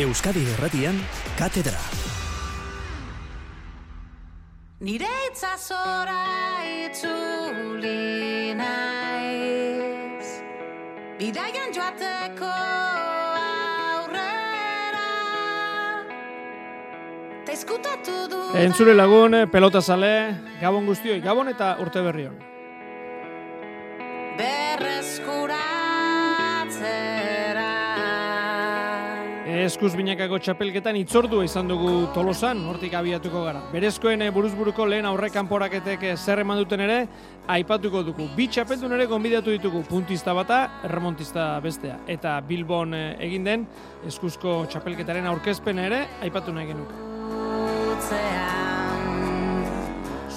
Euskadi Erratian, Katedra. Nire itzazora itzuli naiz Bidaian joateko aurrera Ta du Entzure lagun, pelota zale, gabon guztioi, gabon eta urte berri hon. Eskuz binakako txapelketan itzordua izan dugu tolosan, hortik abiatuko gara. Berezkoen eh, buruzburuko lehen aurre kanporaketek eh, zer eman duten ere, aipatuko dugu. Bi txapeldun ere gonbidatu ditugu, puntista bata, remontista bestea. Eta Bilbon eh, egin den, eskuzko txapelketaren aurkezpen ere, aipatu nahi utzean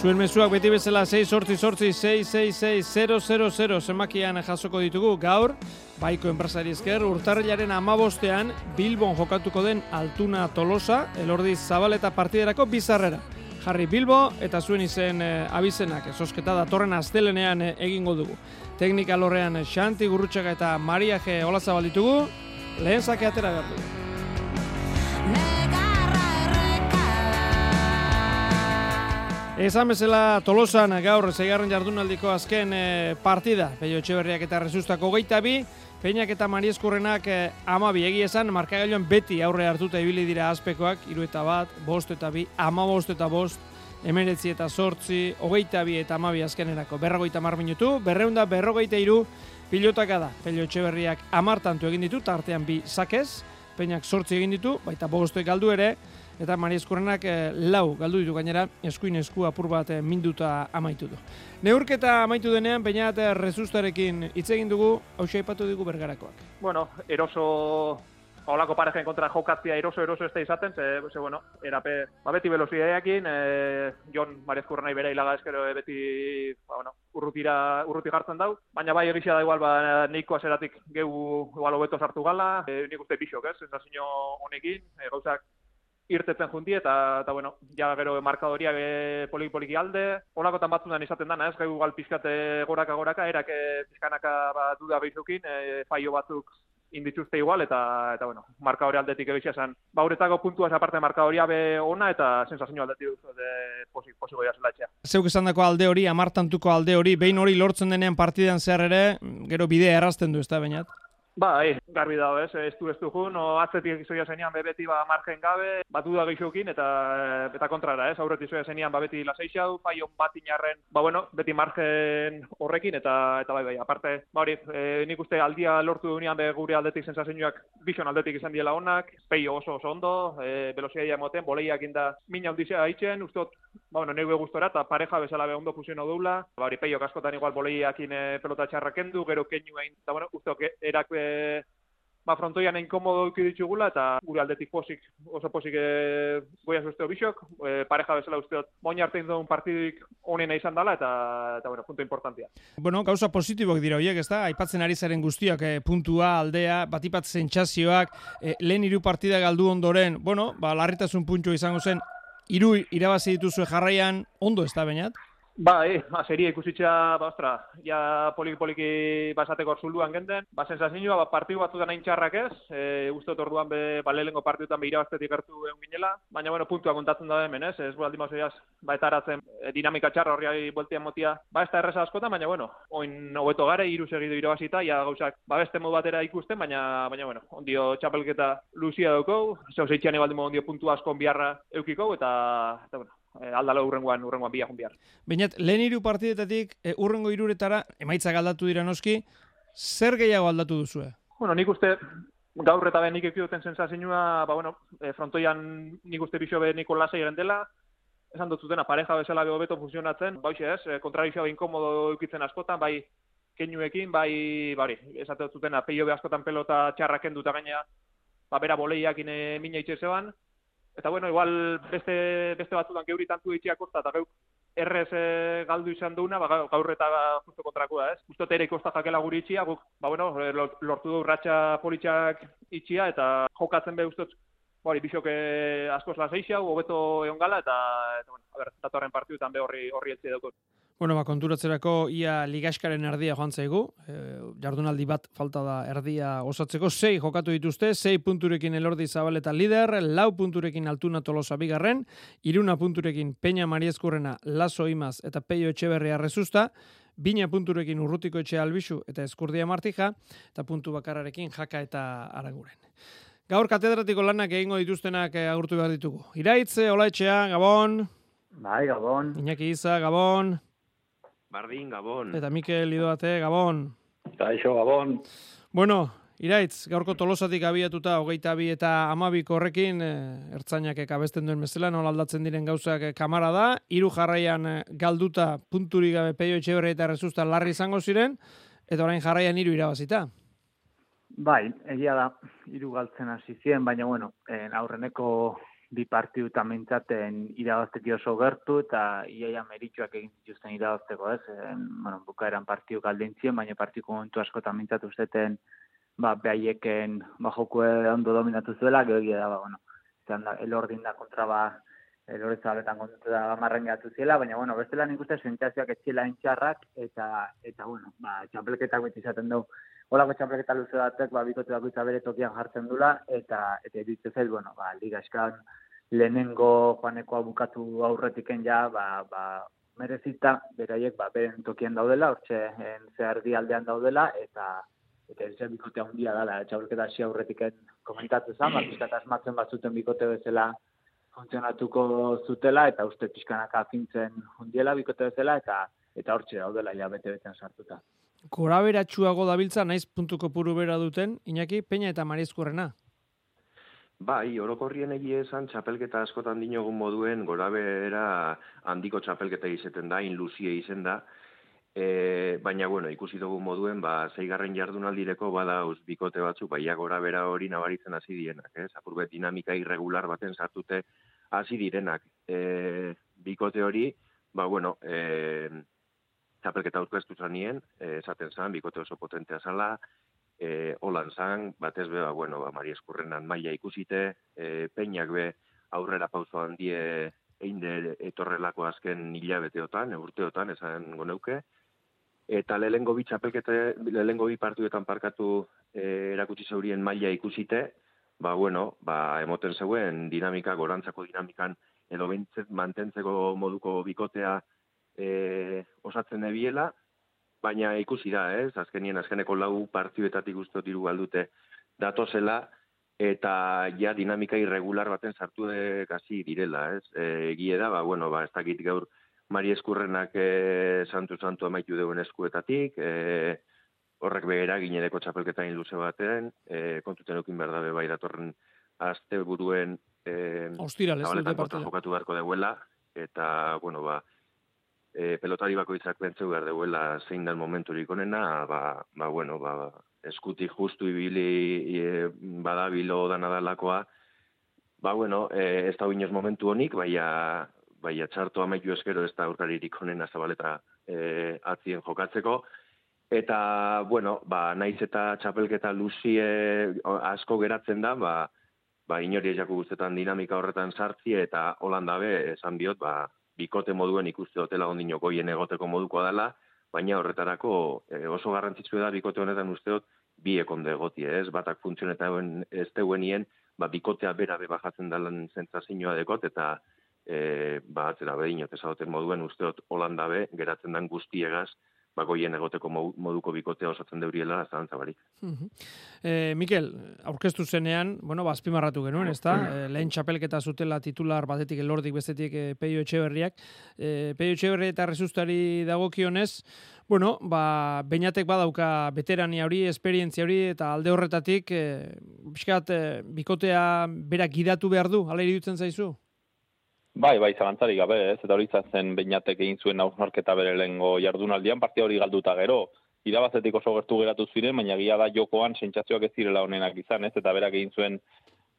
Zuen mezuak beti bezala 6 sortzi sortzi 6 6 6 0 0 zemakian jasoko ditugu gaur, baiko enpresari esker urtarrilaren amabostean Bilbon jokatuko den Altuna Tolosa, elordi zabaleta partiderako bizarrera. Jarri Bilbo eta zuen izen e, abizenak, esosketa datorren astelenean eh, egingo dugu. Teknika lorrean eh, Xanti Gurrutxaga eta Maria G. Olazabal ditugu, lehen zake atera behar dugu. Esan bezala Tolosan gaur zeigarren jardunaldiko azken eh, partida. Peio Etxeberriak eta Rezustako geita bi, Peinak eta Marieskurrenak eh, ama bi egi esan, markagailuan beti aurre hartuta ibili dira azpekoak, iru eta bat, bost eta bi, ama bost eta bost, emeretzi eta sortzi, hogeita bi eta amabi azkenerako. Berrogeita mar minutu, berreunda berrogeita iru, pilotaka da. Peio Etxeberriak amartantu egin ditu, tartean bi sakez, Peinak sortzi egin ditu, baita bostuek galdu ere, eta Mari Eskurrenak eh, lau galdu ditu gainera, eskuin esku apur bat eh, minduta amaitu du. Neurketa amaitu denean, Peinat eh, rezustarekin hitz egin dugu, hausia aipatu digu bergarakoak. bueno, eroso Olako parejen kontra jokatzia eroso eroso ez da izaten, ze, ze bueno, erape, ba, beti velozidadeakin, e, Jon Marezkurra nahi bere hilaga eskero e, beti, ba, bueno, urrutira, urruti jartzen dau, baina bai egizia da igual, ba, neiko azeratik geu igual hobeto sartu gala, e, nik uste pixok, ez, sensazio honekin, e, gauzak irtetzen junti eta, eta bueno, ja gero markadoria e, poliki poliki alde, holakotan batzutan izaten dana, ez, geu igual pizkate goraka goraka, erak e, pizkanaka ba, duda behizukin, e, faio batzuk indituzte igual, eta, eta bueno, markadore aldetik egizia zen. Ba, uretako puntua aparte markadoria be ona, eta sensazio aldetik duz, de posi, posi goia zela etxea. Zeuk esandako alde hori, amartantuko alde hori, behin hori lortzen denean partidan zehar ere, gero bidea errazten du, ez da, bainat? Ba, eh, garbi dago, ez, ez du ez du jun, o atzetik izoia zenian bebeti ba margen gabe, batu da geixokin, eta eta kontrara, ez, aurretik izoia zenian ba beti laseixau, faion bat inarren, ba bueno, beti margen horrekin, eta eta bai bai, aparte, ba hori, e, nik uste aldia lortu duenean be gure aldetik sensazioak bison aldetik izan diela onak, peio oso oso ondo, e, velozia moten, boleiak inda min handizea haitzen, ustot, ba bueno, neue gustora, eta pareja bezala be ondo fusionatu dula, ba hori, peio askotan igual boleiakin e, pelota txarra kendu, gero keinu egin, eta bueno, ustok erak be, ba, frontoian inkomodo duki ditugula, eta gure aldetik posik, oso posik e, goia zuzteo bisok, e, pareja bezala usteot, moin arte induen partidik onena izan dela, eta, eta bueno, punto importantia. Bueno, gauza positibok dira horiek, ez da? Aipatzen ari zaren guztiak, eh, puntua, aldea, batipat zentsazioak, eh, lehen hiru partida galdu ondoren, bueno, ba, larritasun puntua izango zen, hiru irabazi dituzue jarraian, ondo ez da, bainat? Ba, e, ba, serie ikusitza, ba, ostra, ja poliki-poliki basateko zuluan genden, ba, sensazioa, ba, partiu batzutan hain txarrak ez, e, dut orduan be, ba, lehenengo partiutan be irabaztetik gertu egon ginela, baina, bueno, puntua kontatzen da hemen, ez, ez mauzeaz, ba, eta e, dinamika txarra horri bueltian motia, ba, ez da erreza askotan, baina, bueno, oin hobeto gare, iru segidu irabazita, ja, gauzak, ba, beste modu batera ikusten, baina, baina, bueno, ondio txapelketa luzia daukou, zeu zeitxean ebaldimo ondio puntu asko biarra eukiko, eta, eta, bueno, e, aldala urrengoan, urrengoan biakun bihar. Bainat, lehen hiru partidetatik e, urrengo hiruretara emaitzak aldatu dira noski, zer gehiago aldatu duzue? Bueno, nik uste gaur eta ben nik ekiduten sensazioa, ba, bueno, e, frontoian nik uste bixo be niko lasai egin dela, esan dut zutena, pareja bezala be hobeto funtzionatzen, ba, hoxe ez, kontrarizioa inkomodo eukitzen askotan, bai keinuekin, bai, bari, esate dut zutena, peio askotan pelota txarraken duta gaina, ba, bera boleiakin e, mina itxe zeban, eta bueno, igual beste, beste batzutan geuri tantu itxia kosta, eta geuk errez e, galdu izan duguna, ba, gaur- eta justo kontrakoa, ez? Justo ere ikosta jakela guri itxia, guk, ba, bueno, e, lor- lortu du ratxa politxak itxia, eta jokatzen be ustot, ba, hori, bisok askoz laseixau, hobeto egon gala, eta, eta bueno, a ber, datorren partidutan be horri, horri etzi daukot. Bueno, ba, konturatzerako ia ligaskaren erdia joan zaigu. E, jardunaldi bat falta da erdia osatzeko. Sei jokatu dituzte, sei punturekin elordi zabaleta lider, lau punturekin altuna tolosa bigarren, iruna punturekin peña mariezkurrena laso imaz eta peio etxeberria rezusta, bina punturekin urrutiko etxe albisu eta eskurdia martija, eta puntu bakarrarekin jaka eta aranguren. Gaur katedratiko lanak egingo dituztenak eh, agurtu behar ditugu. Iraitze, hola etxea, Gabon. Bai, Gabon. Iñaki Iza, Gabon. Bardin, Gabon. Eta Mikel Idoate, Gabon. Kaixo, Gabon. Bueno, Iraitz, gaurko tolosatik abiatuta, hogeita bi eta amabiko horrekin, e, ertzainak abesten duen bezala, nola aldatzen diren gauzak eh, kamara da, hiru jarraian eh, galduta punturi gabe peio etxeberri eta rezusta larri izango ziren, eta orain jarraian hiru irabazita. Bai, egia da, hiru galtzen hasi ziren, baina bueno, en aurreneko bi partidu eta mintzaten irabazteki oso gertu, eta iaia meritxuak egin zituzten irabazteko, ez? En, bueno, bukaeran partidu galdintzien, baina partidu momentu asko eta mintzatu zeten, ba, behaieken, ba, joku ondo dominatu zuela, gero egia da, ba, bueno, zelan da, elordin da kontra, ba, elorri zabaletan kontra da, marren gatu ziela, baina, bueno, bestela nik uste sentazioak etxila entxarrak, eta, eta, bueno, ba, txampleketak beti izaten dugu, Olako txampelketa luze batek, ba, bikote bakoitza bere tokian jartzen dula, eta, eta editzen zait, bueno, ba, liga eskan, lehenengo joanekoa bukatu aurretiken ja, ba, ba, merezita, beraiek, ba, beren tokien daudela, hortxe zehardi aldean daudela, eta eta ez bikote handia dela, txaurketa hasi aurretiken komentatu zen, ba, pizkat asmatzen batzuten bikote bezala funtzionatuko zutela, eta uste pizkanaka fintzen hundiela bikote bezala, eta eta hortxe daudela ja bete-betean sartuta. Kora beratxuago dabiltza, naiz puntuko puru bera duten, Iñaki, Peña eta Marizkurrena. Bai, orokorrien egie esan txapelketa askotan dinogun moduen gora behera handiko txapelketa izeten da, inluzie izen da. E, baina, bueno, ikusi dugu moduen, ba, zeigarren jardunaldireko bada bikote batzuk, baia gora bera hori nabaritzen hasi dienak, ez? Apurbet dinamika irregular baten sartute hasi direnak. E, bikote hori, ba, bueno, e, txapelketa aurkeztu zanien, e, esaten zan, bikote oso potentea zala, e, holan zan, batez be, ba, bueno, ba, Mari Eskurrenan maila ikusite, e, peinak be aurrera pauzo handie einde etorrelako azken hilabeteotan, urteotan, esan goneuke, eta lehengo bi txapelkete, lehengo bi partuetan parkatu e, erakutsi zeurien maila ikusite, ba, bueno, ba, emoten zeuen dinamika, gorantzako dinamikan, edo bentzet mantentzeko moduko bikotea e, osatzen ebiela, baina ikusi da, ez? Azkenien azkeneko lau partioetatik uste diru galdute datozela eta ja dinamika irregular baten sartu de kasi direla, ez? E, egie da, ba bueno, ba ez dakit gaur Mari Eskurrenak e, santu santu amaitu deuen eskuetatik, e, horrek behera ginereko txapelketain luze baten, e, kontuten eukin behar dabe bai datorren azte buruen e, Ostira, jokatu beharko deuela, eta, bueno, ba, e, pelotari bakoitzak bentzeu behar deuela zein den momenturik onena, ba, ba, bueno, ba, eskutik justu ibili e, badabilo dana dalakoa, ba, bueno, e, ez da inoz momentu honik, baina, baina txarto amaitu eskero ez da urkaririk onena zabaleta e, atzien jokatzeko, eta, bueno, ba, naiz eta txapelketa luzie asko geratzen da, ba, ba, inori ezaku guztetan dinamika horretan sartzi, eta holandabe, esan biot, ba, bikote moduen ikuste dutela ondino goien egoteko moduko dela, baina horretarako e, oso garrantzitsu da bikote honetan usteot bi ekonde egotie, ez? Batak funtzionetan ez deuenien, ba, bikotea bera be bajatzen dalan zentzazioa dekot, eta e, ba, atzera behin, moduen usteot Holanda be, geratzen dan guztiegaz, bagoien egoteko moduko bikotea osatzen deuriela zantza barik. e, Mikel, aurkeztu zenean, bueno, bazpimarratu genuen, ezta? E, lehen txapelketa zutela titular batetik elordik bestetik e, Peio Etxeberriak. E, Peio Etxeberri eta resustari dagokionez, bueno, ba, bainatek badauka veterania hori, esperientzia hori, eta alde horretatik, e, biskat, e, bikotea berak gidatu behar du, ala iruditzen zaizu? Bai, bai, zalantzari gabe, ez, eta hori zen bainatek egin zuen hausnarketa bere lehengo jardunaldian, partia hori galduta gero, irabazetik oso gertu geratu ziren, baina gila da jokoan sentsazioak ez zirela honenak izan, ez, eta berak egin zuen,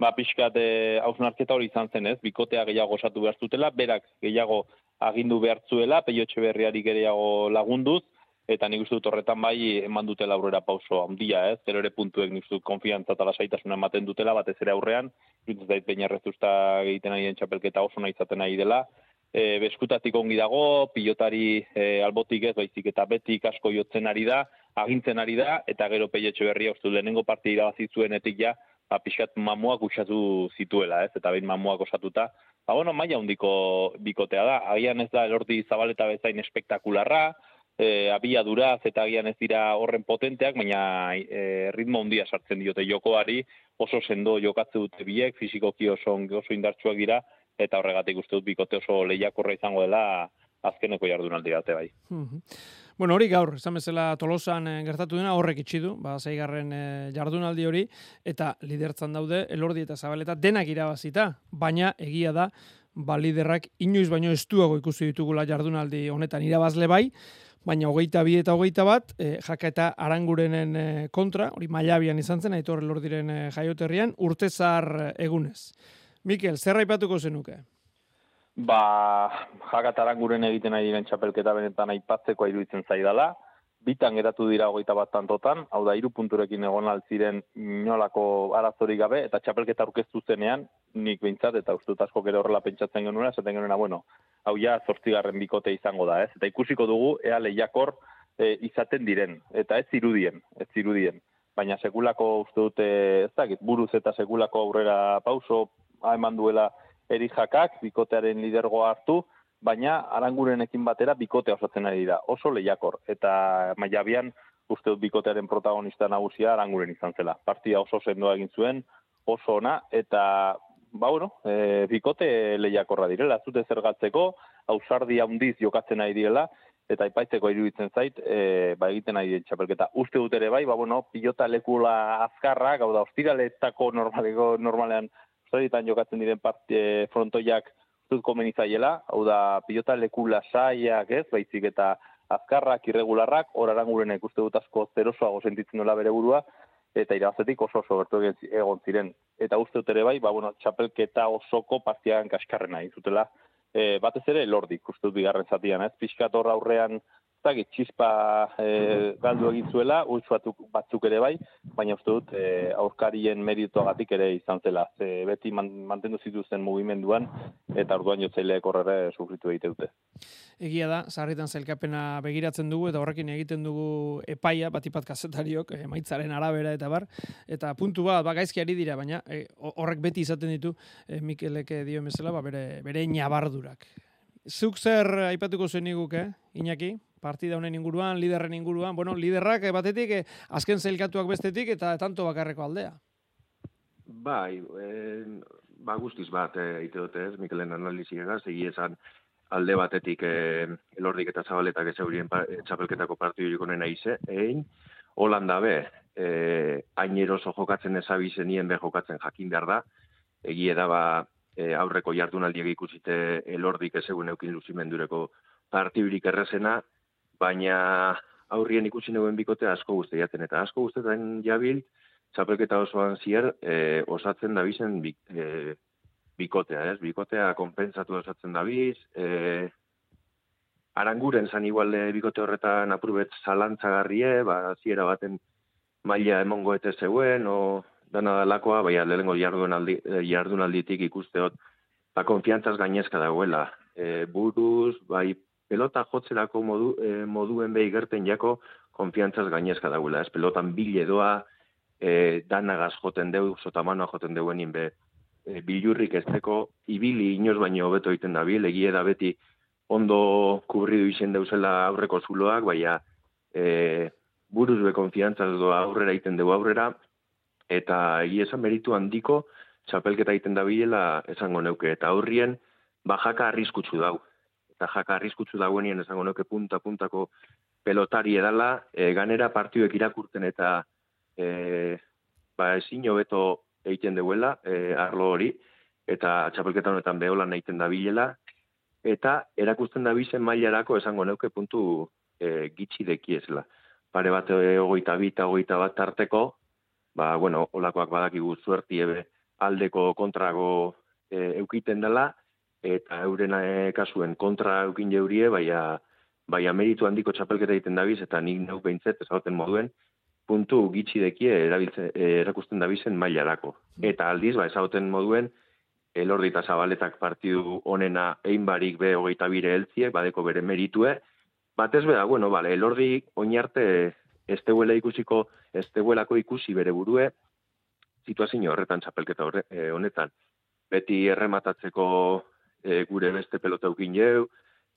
ba, pixkat eh, hausnarketa hori izan zen, ez, bikotea gehiago osatu behar zutela, berak gehiago agindu behar zuela, peiotxe berriari gehiago lagunduz, eta nik uste dut horretan bai eman dutela aurrera pauso handia, ez? Gero ere puntuek nik uste konfiantza eta lasaitasuna ematen dutela, batez ere aurrean, dut zait baina errezuzta egiten ari den txapelketa oso nahi izaten nahi dela, e, beskutatik ongi dago, pilotari e, albotik ez, baizik eta betik asko jotzen ari da, agintzen ari da, eta gero peietxo berria uste lehenengo parte irabazi zuenetik ja, ba, pixkat mamuak usatu zituela, ez, eta behin mamuak osatuta. Ba, bueno, maia hundiko bikotea da, agian ez da elordi zabaleta bezain espektakularra, e, abiaduraz eta agian ez dira horren potenteak, baina e, ritmo handia sartzen diote jokoari, oso sendo jokatze dute biek, fizikoki oso, oso indartsuak dira, eta horregatik uste dut bikote oso lehiakorra izango dela azkeneko jardunaldi bate bai. Mhm. Bueno, hori gaur, esan bezala Tolosan eh, gertatu dena horrek itxi du, ba zeigarren eh, jardunaldi hori eta lidertzan daude Elordi eta Zabaleta denak irabazita, baina egia da ba liderrak inoiz baino estuago ikusi ditugula jardunaldi honetan irabazle bai, baina hogeita bi eta hogeita bat, e, jaka eta arangurenen kontra, hori mailabian izan zen, aitor elordiren e, jaioterrian, urtezar egunez. Mikel, zer aipatuko zenuke? Ba, jakataran guren egiten ari diren txapelketa benetan aipatzeko iruditzen zaidala. Bitan geratu dira hogeita bat tantotan, hau da, iru punturekin egon altziren inolako arazorik gabe, eta txapelketa aurkeztu zenean, nik behintzat, eta ustut asko gero horrela pentsatzen genuena, esaten genuena, bueno, hau ja, zortzigarren bikote izango da, ez? Eta ikusiko dugu, ea lehiakor e, izaten diren, eta ez zirudien, ez zirudien. Baina sekulako uste dute, ez dakit, buruz eta sekulako aurrera pauso eman duela eri jakak, bikotearen lidergoa hartu, baina arangurenekin batera bikote osatzen ari dira, oso lehiakor. Eta maiabian, uste dut bikotearen protagonista nagusia aranguren izan zela. Partia oso sendoa egin zuen, oso ona, eta ba, bueno, e, bikote lehiakorra direla, zute zergatzeko, hausardi handiz jokatzen ari direla, eta ipaitzeko iruditzen zait, e, ba, egiten ari txapelketa. Uste dut ere bai, ba, bueno, pilota lekula azkarra, gau da, ostiraletako normaleko, normalean zoritan jokatzen diren parte frontoiak zut komenizaiela, hau da pilota leku lasaiak ez, baizik eta azkarrak, irregularrak, hor aranguren ikuste dut asko zerosoago sentitzen dola bere burua, eta irabazetik oso oso bertu egon ziren. Eta uste dut ere bai, ba, bueno, txapelketa osoko partiagan kaskarrena izutela. E, batez ere, lordik, uste dut bigarren zatian, ez? Piskator aurrean zagit, txispa e, galdu egin zuela, batzuk, batzuk ere bai, baina uste dut e, aurkarien merituagatik ere izan zela. Ze beti man, mantendu zituzten mugimenduan, eta orduan jotzaileek horre sufritu egite dute. Egia da, sarritan zailkapena begiratzen dugu, eta horrekin egiten dugu epaia, batipat kazetariok, e, maitzaren arabera eta bar, eta puntu bat, ba, gaizki ari dira, baina e, horrek beti izaten ditu, e, Mikelek dio mesela, ba, bere, bere nabardurak. Zuk zer aipatuko zen eh, Iñaki? Partida honen inguruan, liderren inguruan, bueno, liderrak batetik, eh, azken zailkatuak bestetik, eta tanto bakarreko aldea. Bai, e, ba guztiz bat, e, ite dute ez, Mikelen analizi egaz, egi esan alde batetik e, elordik eta zabaletak ez eurien pa, e, txapelketako partidu jikonen aize, egin, Holanda be, e, hain eroso jokatzen ezabizen nien be jokatzen jakin behar da, egie da ba, e, aurreko jardunaldiak ikusite elordik ez eukin luzimendureko partidurik errezena, baina aurrien ikusi neuen bikote asko guzti jaten, eta asko guztetan jabil, txapelketa osoan zier, e, osatzen dabizen bi, e, bikotea, ez? Bikotea konpentsatu osatzen dabiz, e, aranguren zan igualde bikote horretan apurbet zalantzagarrie, ba, ziera baten maila emongo ete zeuen, o dana dalakoa, bai, lehenko jardunaldi, jardunalditik ikusteot, ba, konfiantzaz gainezka dagoela. E, buruz, bai, pelota jotzerako modu, e, moduen behi gerten jako konfiantzaz gainezka dagoela. Ez pelotan bile doa, e, danagaz joten deu, sotamanoa joten deuen be, e, bilurrik ez ibili inoz baino hobeto egiten da bil, egie da beti ondo kubridu izen deuzela aurreko zuloak, baina e, buruz be konfiantzaz doa aurrera egiten deu aurrera, eta egie esan meritu handiko, txapelketa egiten da bilela esango neuke, eta aurrien, bajaka arriskutsu dau eta jaka arriskutsu dagoenien esango nuke punta puntako pelotari edala, e, ganera partiuek irakurten eta e, ba, ezin hobeto egiten duela, e, arlo hori, eta txapelketa honetan beholan egiten da bilela, eta erakusten da bizen mailarako esango neuke puntu e, gitsi dekiezela. Pare bat e, ogoita bita, ogoita bat tarteko, ba, bueno, olakoak badakigu zuerti ebe aldeko kontrago e, eukiten dela, eta euren eh, kasuen kontra eukin jeurie, baina bai meritu handiko txapelketa egiten dabiz, eta nik neuk behintzet, ezagoten moduen, puntu gitxi dekie erabiltze, eh, erakusten dabizen mailarako. Eta aldiz, ba, ezagoten moduen, elordi eta zabaletak partidu onena einbarik be hogeita bire heltziek, badeko bere meritue, batez bera, bueno, bale, elordi oinarte ez teuela ikusiko, ez teuelako ikusi bere burue, situazio horretan txapelketa horre, eh, honetan. Beti errematatzeko eh, gure beste pelota ukin jau,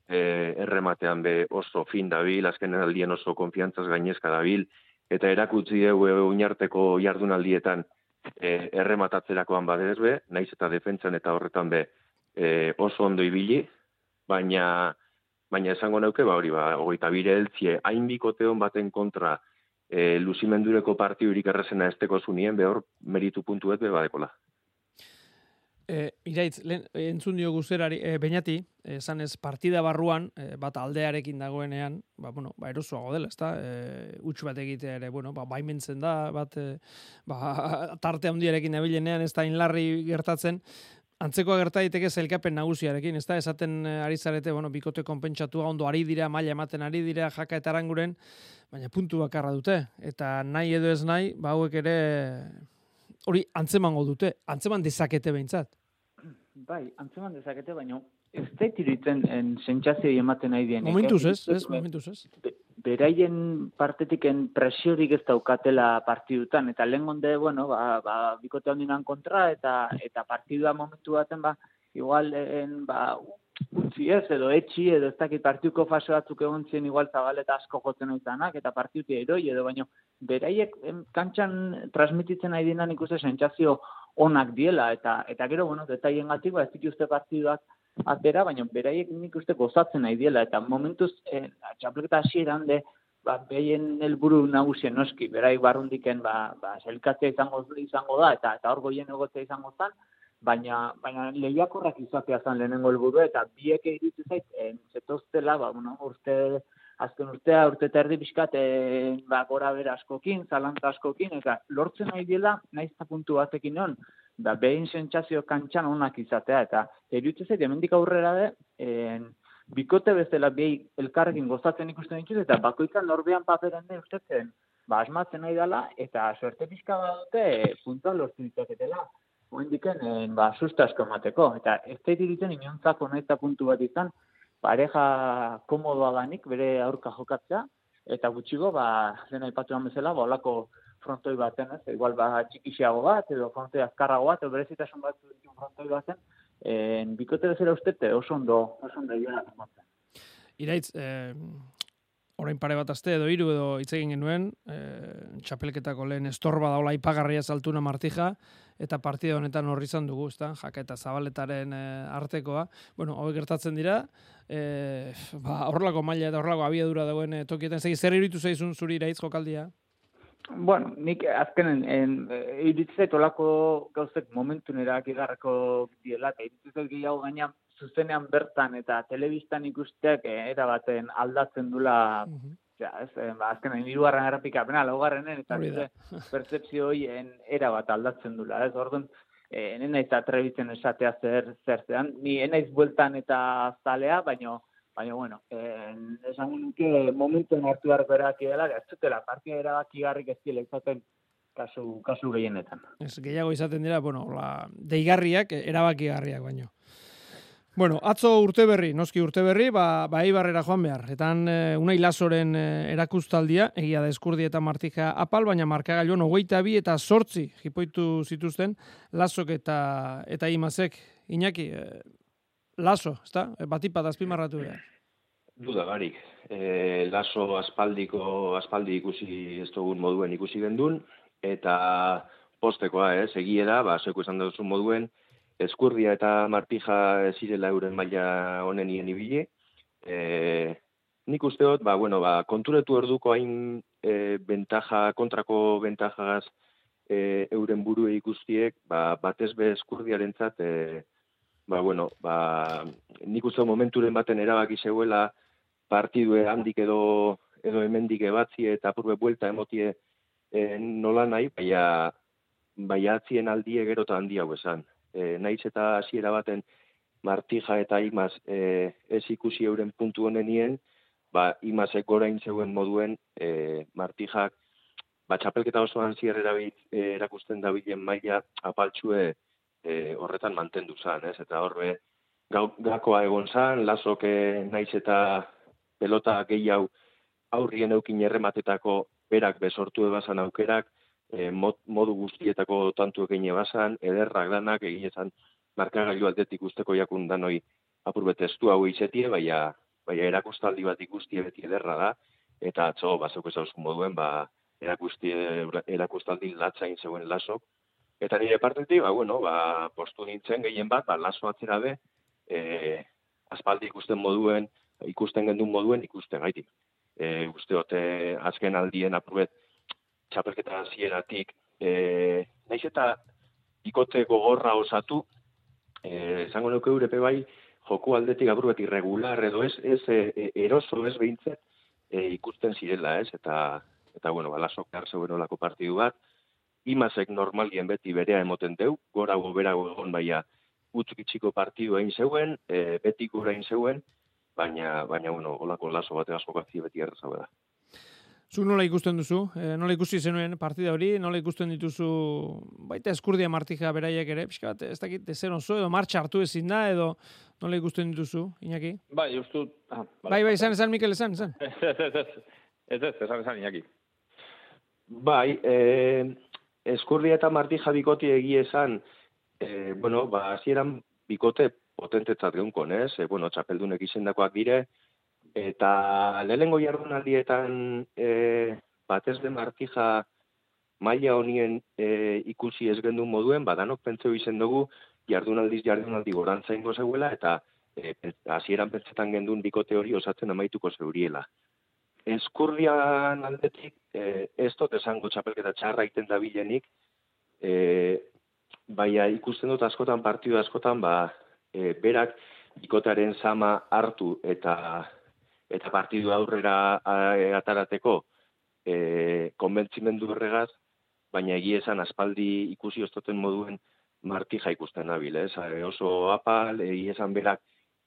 eh, errematean be oso fin dabil, azken aldien oso konfiantzaz gainezka dabil, eta erakutzi dugu oinarteko jardunaldietan e, errematatzerakoan badez be, naiz eta defentsan eta horretan be e, oso ondo ibili, baina baina esango nauke, ba hori, ba, hogeita bire heltzie, hain bikoteon baten kontra e, luzimendureko partiurik errezena esteko zunien, behor meritu puntuet be badekola. E, iraitz, lehen, entzun dio guzerari, e, bainati, esan ez partida barruan, e, bat aldearekin dagoenean, ba, bueno, ba, erosoago dela, ezta? E, utx bat egitea ere, bueno, ba, baimentzen da, bat, e, ba, tarte handiarekin nabilenean, ez da inlarri gertatzen, Antzekoa gerta daiteke zelkapen nagusiarekin, ezta? Esaten e, ari zarete, bueno, bikote konpentsatua ondo ari dira, maila ematen ari dira, jaka eta aranguren, baina puntu bakarra dute. Eta nahi edo ez nahi, ba hauek ere hori antzemango dute, antzeman dezakete behintzat. Bai, antzeman dezakete, baina ez zait iruditzen en sentsazio ematen nahi dienik. Momentuz eh? ez, ez, momentuz ez. Be- Beraien partetiken presiorik ez daukatela partidutan, eta lehen gonde, bueno, ba, ba, bikote handinan kontra, eta eta partidua momentu baten, ba, igual, en, ba, utzi ez, edo etxi, edo ez dakit partiduko fase batzuk egon ziren igual zabaleta asko jotzen izanak, eta partiduti eroi, edo baino, beraiek kantxan transmititzen nahi dinan ikuste sentsazio onak diela, eta eta gero, bueno, detaien gatik, ba, ez dituzte partiduak atera, baina beraiek nik uste gozatzen nahi diela, eta momentuz, eh, txapelketa hasieran de, ba, behien helburu nagusien noski, beraik barrundiken, ba, ba, izango, izango da, eta eta hor goien egotzea izango zen, baina, baina lehiakorrak izatea zen lehenengo helburu, eta biek egitu zait, eh, zetoztela, ba, bueno, urte, azken urtea, urte eta erdi pixkat, eh, ba, gora bera askokin, zalantza askokin, eta lortzen nahi dela, eta puntu batekin on, da behin sentsazio kantxan onak izatea, eta eruditzen zait, hemendik aurrera de, en, bikote bezala behi elkarrekin gozatzen ikusten dituz, eta bakoitzan norbean paperen den ustetzen, ba, asmatzen nahi dela, eta suerte pixka badute, e, puntua lortu ditzaketela. Oendiken, en, ba, susta asko emateko. Eta ez da iruditzen inontzako nahi eta puntu bat izan, pareja komodoa danik, bere aurka jokatzea, eta gutxigo, ba, lehen aipatu bezala, ba, olako frontoi baten, ez? Igual ba txikixiago bat edo frontoi azkarrago bat edo berezitasun bat dituen frontoi baten, en bikote bezala ustete oso ondo, oso ondo asmatzen. Iraitz, eh, orain pare bat aste edo hiru edo hitz egin genuen, eh, txapelketako lehen estorba daula ipagarria saltuna martija, eta partida honetan horri izan dugu, ezta? Jaka eta zabaletaren eh, artekoa. Bueno, hauek gertatzen dira, eh, ba, horrelako maila eta horrelako abiadura dagoen eh, tokietan. Zegi, zer iruditu zaizun zuri iraitz jokaldia? Bueno, nik azkenen en, e, iruditzen zait olako gauzek momentunera igarrako diela, eta iruditzen zait gehiago gaina zuzenean bertan eta telebistan ikusteak eh, era baten aldatzen dula ja, ez, eh, ba, azkenen hirugarren errepikapena, laugarrenen, eta nire percepzio horien era bat aldatzen dula, ez, orduan, eh, ene naiz atrebitzen esatea zer, zer zean, ni enaiz bueltan eta zalea, baino, baina, bueno, eh, esan nuke momentuen hartu behar berak dela, ez zutela, partida erabakigarrik ez dira izaten kasu, kasu gehienetan. Ez, gehiago izaten dira, bueno, la, deigarriak, erabakigarriak baino. Bueno, atzo urte berri, noski urte berri, ba, ba Eibarrera joan behar. Etan e, Unai Lasoren e, erakustaldia, egia da eskurdi eta martika apal, baina markagailuan hogeita bi eta sortzi jipoitu zituzten Lasok eta eta Imazek. Iñaki, e, Laso, ezta? E, Batipat azpimarratu behar. Duda barik. E, laso aspaldiko, aspaldi ikusi ez dugun moduen ikusi gendun, eta postekoa, ez, egie da, ba, zeko esan duzu moduen, eskurdia eta martija zirela euren maila honen ien ibili. E, nik usteot, ba, bueno, ba, konturetu orduko hain e, bentaja, kontrako bentajagaz e, euren burue ikustiek, ba, batez be eskurdiarentzat, e, ba, bueno, ba, nik uste momenturen baten erabaki zeuela partidue handik edo edo hemendik ebatzi eta apurbe buelta emotie e, nola nahi, baina baina atzien aldie gero eta handi hau esan. E, naiz eta hasiera baten Martija eta Imaz e, ez ikusi euren puntu honenien, ba, Imazek gorain zeuen moduen e, Martijak ba, txapelketa osoan zier erabit, e, erakusten dabilen maila apaltxue e, horretan mantendu zan, ez? Eta horbe, gau, gakoa egon zan, lasok e, naiz eta pelota gehiago aurrien eukin errematetako berak besortu ebazan aukerak, e, mod, modu guztietako tantu egin ebazan, ederrak danak egin ezan markagailu aldetik usteko jakun danoi apurbet estu hau izetie, baina, baina erakustaldi bat ikusti beti ederra da, eta atzo, bazok ez moduen, ba, erakusti, erakustaldi latzain zeuen lasok, Eta nire partetik, ba, bueno, ba, postu nintzen gehien bat, ba, laso atzera be, e, aspaldi ikusten moduen, ikusten gendun moduen, ikusten gaitik. E, uste hote, azken aldien aprobet, txapelketa zieratik, e, naiz eta ikote gogorra osatu, e, zango nuke urepe bai, joku aldetik aprobet irregular, edo ez, ez e, eroso ez behintzet, e, ikusten zirela, ez, eta, eta bueno, ba, lasok zeuen olako partidu bat, imasek normalien beti berea emoten deu, gora gobera egon baia utzuk itxiko partidu egin zeuen, e, beti gura egin zeuen, baina, baina bueno, olako laso bate askokazi beti erraza da. Zu nola ikusten duzu? E, nola ikusi zenuen partida hori? Nola ikusten dituzu baita eskurdia martija beraiek ere? Pixka bat, ez dakit, zer oso, edo martxa hartu ezin da, edo nola ikusten dituzu, Iñaki? Bai, justu... Ah, bai, bai, esan, esan, Mikel, esan, esan. Ez, ez, ez, ez, ez, ez, esan, esan, Iñaki. Bai, eh, eskurdia eta martija bikoti egie esan, e, bueno, ba, hasieran bikote potentetzat geunkon, ez? E, bueno, txapeldunek izendakoak dire, eta lehengo jardunaldietan e, batez de martija maila honien e, ikusi ez gendu moduen, badanok pentseu izen dugu jardunaldiz jardunaldi gorantza ingo zeuela, eta e, hasieran pentsetan gendun bikote hori osatzen amaituko zeuriela. Eskurrian aldetik, e, ez dut esango txapelketa txarra iten da bilenik, e, baina ikusten dut askotan, partidu askotan, ba, e, berak ikotaren sama hartu eta eta partidu aurrera atarateko e, konbentzimendu horregaz, baina egia esan aspaldi ikusi oztoten moduen martija ikusten nabil, ez? oso apal, egia esan berak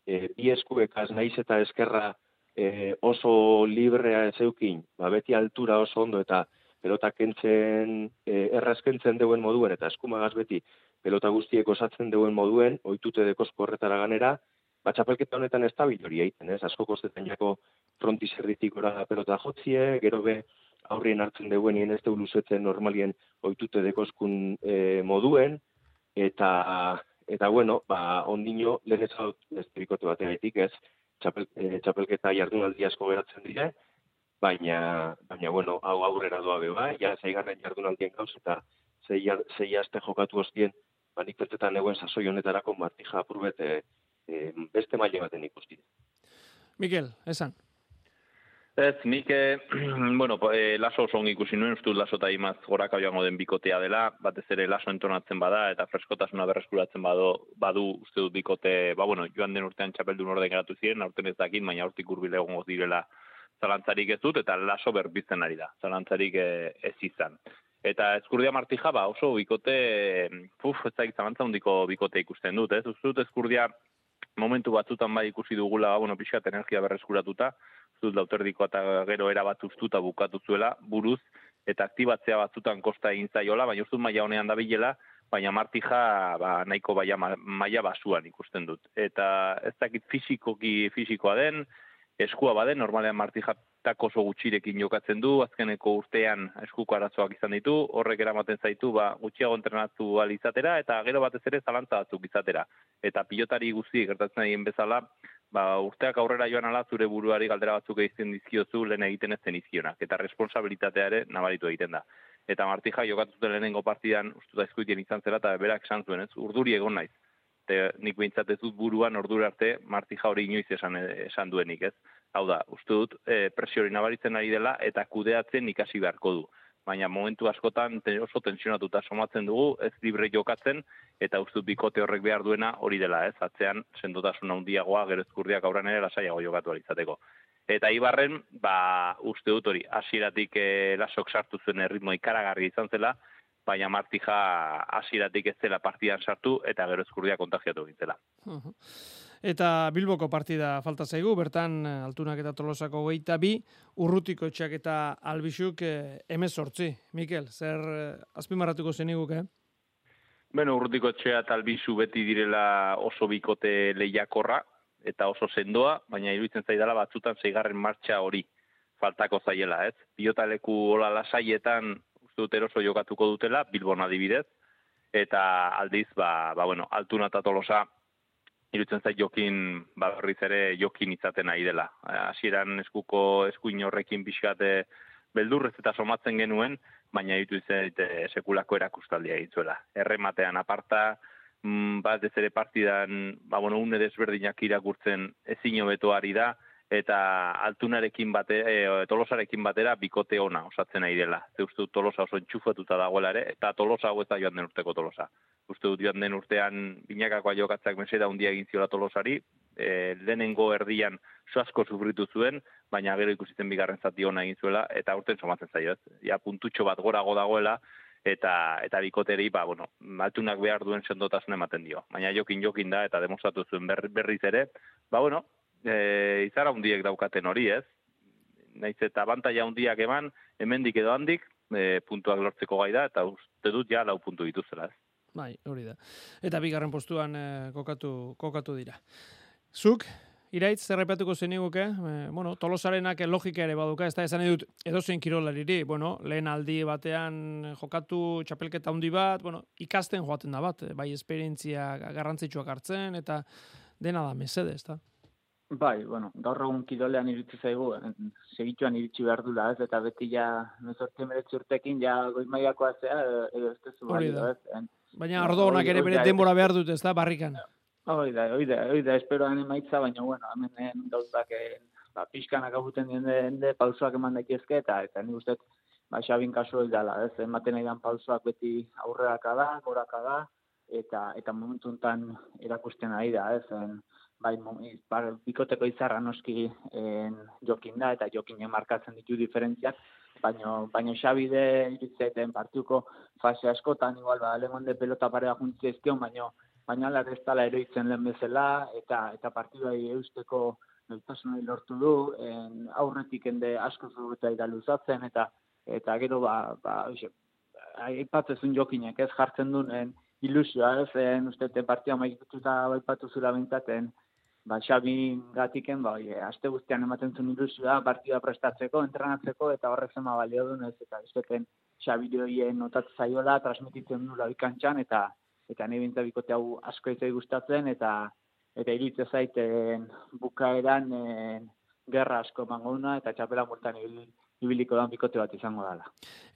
e, bi eskuekaz naiz eta eskerra e, oso librea ez eukin, ba, beti altura oso ondo eta pelota kentzen, e, errazkentzen deuen moduen eta eskumagaz beti pelota guztiek osatzen deuen moduen, oitute dekozko horretara ganera, ba, txapelketa honetan ez da hori egiten, ez? Asko kostetan jako fronti zerritik pelota jotzie, gero be aurrien hartzen deuen nien ez luzetzen normalien oitute dekozkun e, moduen, eta eta bueno, ba, ondino, lehen ez hau ez bategatik ez, txapel, e, txapelketa jardunaldi asko geratzen dire, baina, baina bueno, hau aurrera doa be bai, ja zeigarren jardunaldien gauz eta zei, zei aste jokatu ostien, ba nik eguen sasoi honetarako martija apurbet e, e, beste maile baten ikusti. Mikel, esan. Ez, nik, eh, bueno, eh, laso oso ikusi nuen, uste laso eta imaz goraka joango den bikotea dela, batez ere laso entonatzen bada, eta freskotasuna berreskuratzen badu, badu uste dut bikote, ba, bueno, joan den urtean txapeldun orden geratu ziren, aurten ez dakit, baina urtik urbile egongo direla zalantzarik ez dut, eta laso berbizten ari da, zalantzarik eh, ez izan. Eta eskurdia martija, ba, oso bikote, puf, ez da zalantza hundiko bikote ikusten dut, ez? Uste dut eskurdia momentu batzutan bai ikusi dugula, bueno, pixkat energia berreskuratuta, zut lauterdiko eta gero erabat ustuta bukatu zuela, buruz, eta aktibatzea batzutan kosta egin zaiola, baina ustut maila honean da bilela, baina martija ba, nahiko baia, maila basuan ikusten dut. Eta ez dakit fizikoki fizikoa den, eskua baden, normalean martijatako oso gutxirekin jokatzen du, azkeneko urtean eskuko arazoak izan ditu, horrek eramaten zaitu ba, gutxiago entrenatu izatera, eta gero batez ere zalantza batzuk izatera. Eta pilotari guzti gertatzen egin bezala, ba, urteak aurrera joan ala zure buruari galdera batzuk egiten dizkiozu lehen egiten ez zenizkionak, eta responsabilitatea ere nabaritu egiten da. Eta Martija jokatu lehenengo partidan ustuta eskuitien izan zela, eta berak esan zuen, ez, urduri egon naiz. Te, nik behintzat ez dut buruan ordura arte Martija hori inoiz esan, esan duenik, ez. Hau da, uste dut e, presiori nabaritzen ari dela, eta kudeatzen ikasi beharko du baina momentu askotan oso tensionatuta somatzen dugu, ez libre jokatzen, eta uste bikote horrek behar duena hori dela, ez, atzean sendotasun handiagoa gero ezkurdiak aurran ere lasaiago jokatu izateko. Eta Ibarren, ba, uste dut hori, hasieratik e, lasok sartu zuen erritmo ikaragarri izan zela, baina Martija hasieratik ez zela partidan sartu eta gero ezkurdia kontagiatu egin zela. Eta Bilboko partida falta zaigu, bertan altunak eta tolosako geita bi, urrutiko etxak eta albixuk eh, emez sortzi. Mikel, zer eh, azpimarratuko zeniguk, eh? Beno, urrutiko etxea eta albizu beti direla oso bikote lehiakorra eta oso sendoa, baina iruditzen zaidala batzutan zeigarren martxa hori faltako zaiela, ez? Piotaleku hola lasaietan dut eroso jokatuko dutela, Bilbon adibidez, eta aldiz, ba, ba bueno, altuna eta tolosa iruditzen zait jokin, ba, berriz ere jokin izaten nahi dela. Hasieran eskuko eskuin horrekin pixkate beldurrez eta somatzen genuen, baina ditu izate sekulako erakustaldia egitzuela. Errematean aparta, mm, bat ez ere partidan, ba, bueno, une desberdinak irakurtzen ezin hobeto ari da, eta altunarekin bate, e, tolosarekin batera bikote ona osatzen nahi dela. Ze uste dut tolosa oso entxufatuta dagoela ere, eta tolosa hau ez da joan den urteko tolosa. Uste dut joan den urtean binakakoa jokatzak meseda handia egin ziola tolosari, e, lehenengo erdian asko sufritu zuen, baina gero ikusitzen bigarren zati ona egin zuela, eta urten somatzen zaio, ez? Ja, puntutxo bat gorago dagoela, eta eta bikoteri, ba, bueno, altunak behar duen sendotasun ematen dio. Baina jokin jokin da, eta demostratu zuen berriz ere, ba, bueno, e, izara hundiek daukaten hori, ez? Naiz eta abantaia hundiak eman, hemendik edo handik, e, puntuak lortzeko gai da, eta uste dut ja lau puntu dituzela, ez? Bai, hori da. Eta bigarren postuan e, kokatu, kokatu dira. Zuk, iraitz, zerrepatuko zeniguke, e, bueno, tolosarenak logika ere baduka, ez da esan edut edozein kirolariri, bueno, lehen aldi batean jokatu txapelketa handi bat, bueno, ikasten joaten da bat, bai esperientzia garrantzitsuak hartzen, eta dena da mesede, ez da? Bai, bueno, gaur egun kidolean iritsi zaigu, segituan iritsi behar dula, ez, eta beti ja, nezortzi meretzi urtekin, ja, goi maiakoa zea, edo ez tezu da. ez. Baina ardo honak ere bere denbora behar dut, ez da, barrikan. Hoi da, hoi da, hoi da, esperoan emaitza, baina, bueno, hemen gauzak, eh, ba, pixkanak aguten dien de, pausoak eman dakiezke, eta, eta ni uste, ba, xabin kasu hori dala, ez, ematen aidan pausoak beti aurreaka da, goraka da, eta, eta momentu erakusten ari da, ez, en, bai, bar, bikoteko izarra noski en, jokin da, eta jokin markatzen ditu diferentziak, baina baino xabide iritzeten partiuko fase askotan, igual, ba, de pelota parea juntzi ezkion, baina baina ala ez tala eroitzen lehen bezala, eta, eta partidai eusteko noitasunai lortu du, en, aurretik ende asko zuruta luzatzen, eta eta gero, ba, ba, aipatzezun jokinek ez jartzen duen ilusioa, ez, en, uste, partida maikituta baipatu zura bintzaten, ba, Xabi gatiken, ba, oie, aste guztian ematen zuen ilusioa, partida prestatzeko, entrenatzeko, eta horrek zema balio duen, ez, eta izteken Xabi joien notatzen zaiola, transmititzen nula ikantxan, eta eta nahi bintza bikote hau asko ez gustatzen, eta eta iritze zaiten bukaeran en, gerra asko mangona, eta txapela multan ibiliko da bikote bat izango dela.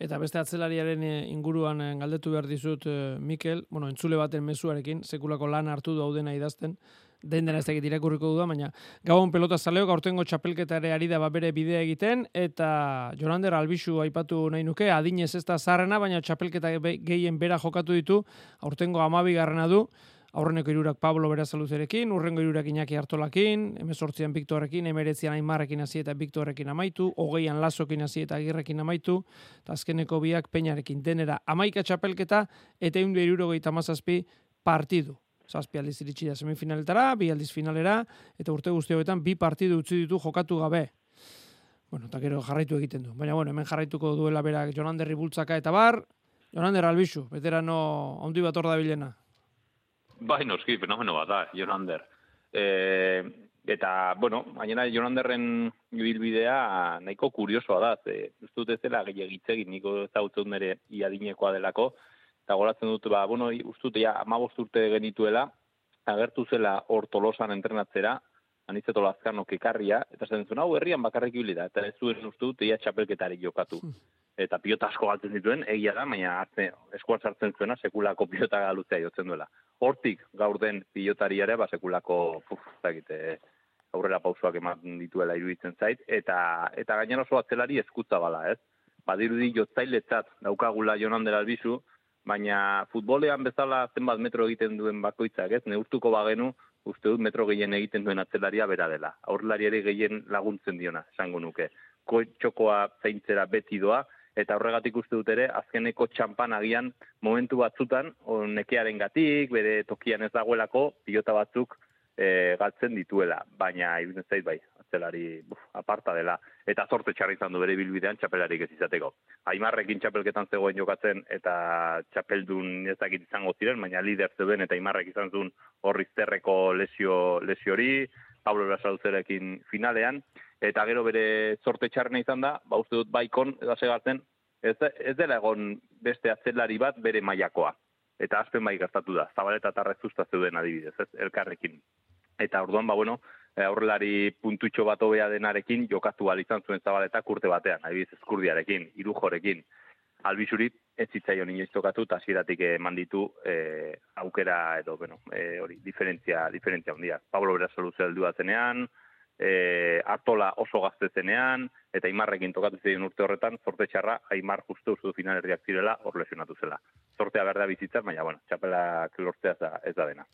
Eta beste atzelariaren eh, inguruan eh, galdetu behar dizut, eh, Mikel, bueno, entzule baten mezuarekin, sekulako lan hartu daudena idazten, den dena ez dakit irakurriko duda, baina gabon pelota zaleo, gaurtengo txapelketa ere ari da bere bidea egiten, eta Jorander Albizu aipatu nahi nuke, adinez ez da zarrena, baina txapelketa gehien bera jokatu ditu, aurtengo amabi garrena du, aurreneko irurak Pablo Berazaluzerekin, urrengo irurak Iñaki Artolakin, emezortzian Viktorrekin, emeretzian Aimarrekin hasi eta Viktorrekin amaitu, hogeian Lasokin hasi eta Agirrekin amaitu, eta azkeneko biak Peñarekin. Denera amaika txapelketa, eta eundu irurogeita mazazpi partidu zazpi aldiz iritsi da semifinaletara, bi aldiz finalera, eta urte guzti hauetan bi partidu utzi ditu jokatu gabe. Bueno, eta gero jarraitu egiten du. Baina, bueno, hemen jarraituko duela berak Jonander bultzaka eta bar, Jonander albizu, veterano handi bat hor bilena. Bai, noski, fenomeno bat da, Jonander. E, eta, bueno, gainera Jonanderren ibilbidea nahiko kuriosoa da, ze, ez dut ez dela gehiagitzegin, niko zautzen ere iadinekoa delako, eta goratzen dut, ba, bueno, ustut, ja, amabost urte genituela, agertu zela hor tolosan entrenatzera, anitzeto lazkano kekarria, eta zen zuen, hau herrian bakarrik da, eta ez zuen uste dut, ia txapelketari jokatu. Hmm. Eta pilota asko galtzen dituen, egia da, baina hartze, eskuan sartzen zuena, sekulako pilota galutzea jotzen duela. Hortik, gaur den pilotariare, ba, sekulako, puf, zakite, aurrera pausoak ematen dituela iruditzen zait, eta eta gainera oso atzelari eskutza bala, ez? Badirudi jotzailetzat daukagula Jonan dela albizu, baina futbolean bezala zenbat metro egiten duen bakoitzak, ez? Neurtuko bagenu, uste dut metro gehien egiten duen atzelaria bera dela. Aurrelari ere gehien laguntzen diona, esango nuke. Txokoa zeintzera beti doa, eta horregatik uste dut ere, azkeneko txampan agian momentu batzutan, nekearen gatik, bere tokian ez dagoelako, pilota batzuk e, galtzen dituela, baina iruditzen zait bai, atzelari buf, aparta dela, eta zorte txarri izan du bere bilbidean txapelarik ez izateko. Aimarrekin txapelketan zegoen jokatzen eta txapeldun ez dakit izango ziren, baina lider zeuden eta Aimarrek izan zuen horri zerreko lesio, lesiori, Pablo Brasalzerekin finalean, eta gero bere zorte txarrena izan da, ba uste dut baikon, eta segatzen, ez, ez dela egon beste atzelari bat bere mailakoa. Eta azpen bai gertatu da, zabaleta eta rezusta zeuden adibidez, ez, elkarrekin. Eta orduan, ba, bueno, aurrelari puntutxo bat hobea denarekin jokatu ahal izan zuen zabaleta kurte batean, adibidez eskurdiarekin, irujorekin. Albizurit ez zitzaion inoiz tokatu eta hasieratik eman ditu e, aukera edo, bueno, e, hori, diferentzia, diferentzia handia. Pablo Berazolu zeldu zenean, e, Artola oso gazte zenean, eta Aimarrekin tokatu zein urte horretan, zorte txarra, Aimar justu du finalerriak zirela, hor lesionatu zela. Zortea berdea bizitzan, baina, bueno, txapelak lortzea ez da, ez da dena.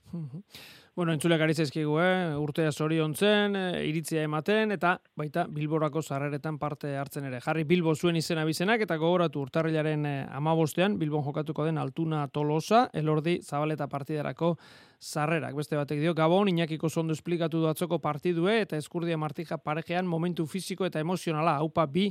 Bueno, entzulek ari zaizkigu, eh? urtea zoriontzen, eh, iritzia ematen, eta baita Bilborako sarreretan parte hartzen ere. Jarri Bilbo zuen izena bizenak, eta gogoratu urtarrilaren eh, amabostean, Bilbon jokatuko den Altuna Tolosa, elordi zabaleta partidarako sarrerak. Beste batek dio, Gabon, Iñakiko zondo esplikatu du atzoko partidue, eta eskurdia martija parejean momentu fisiko eta emozionala, haupa bi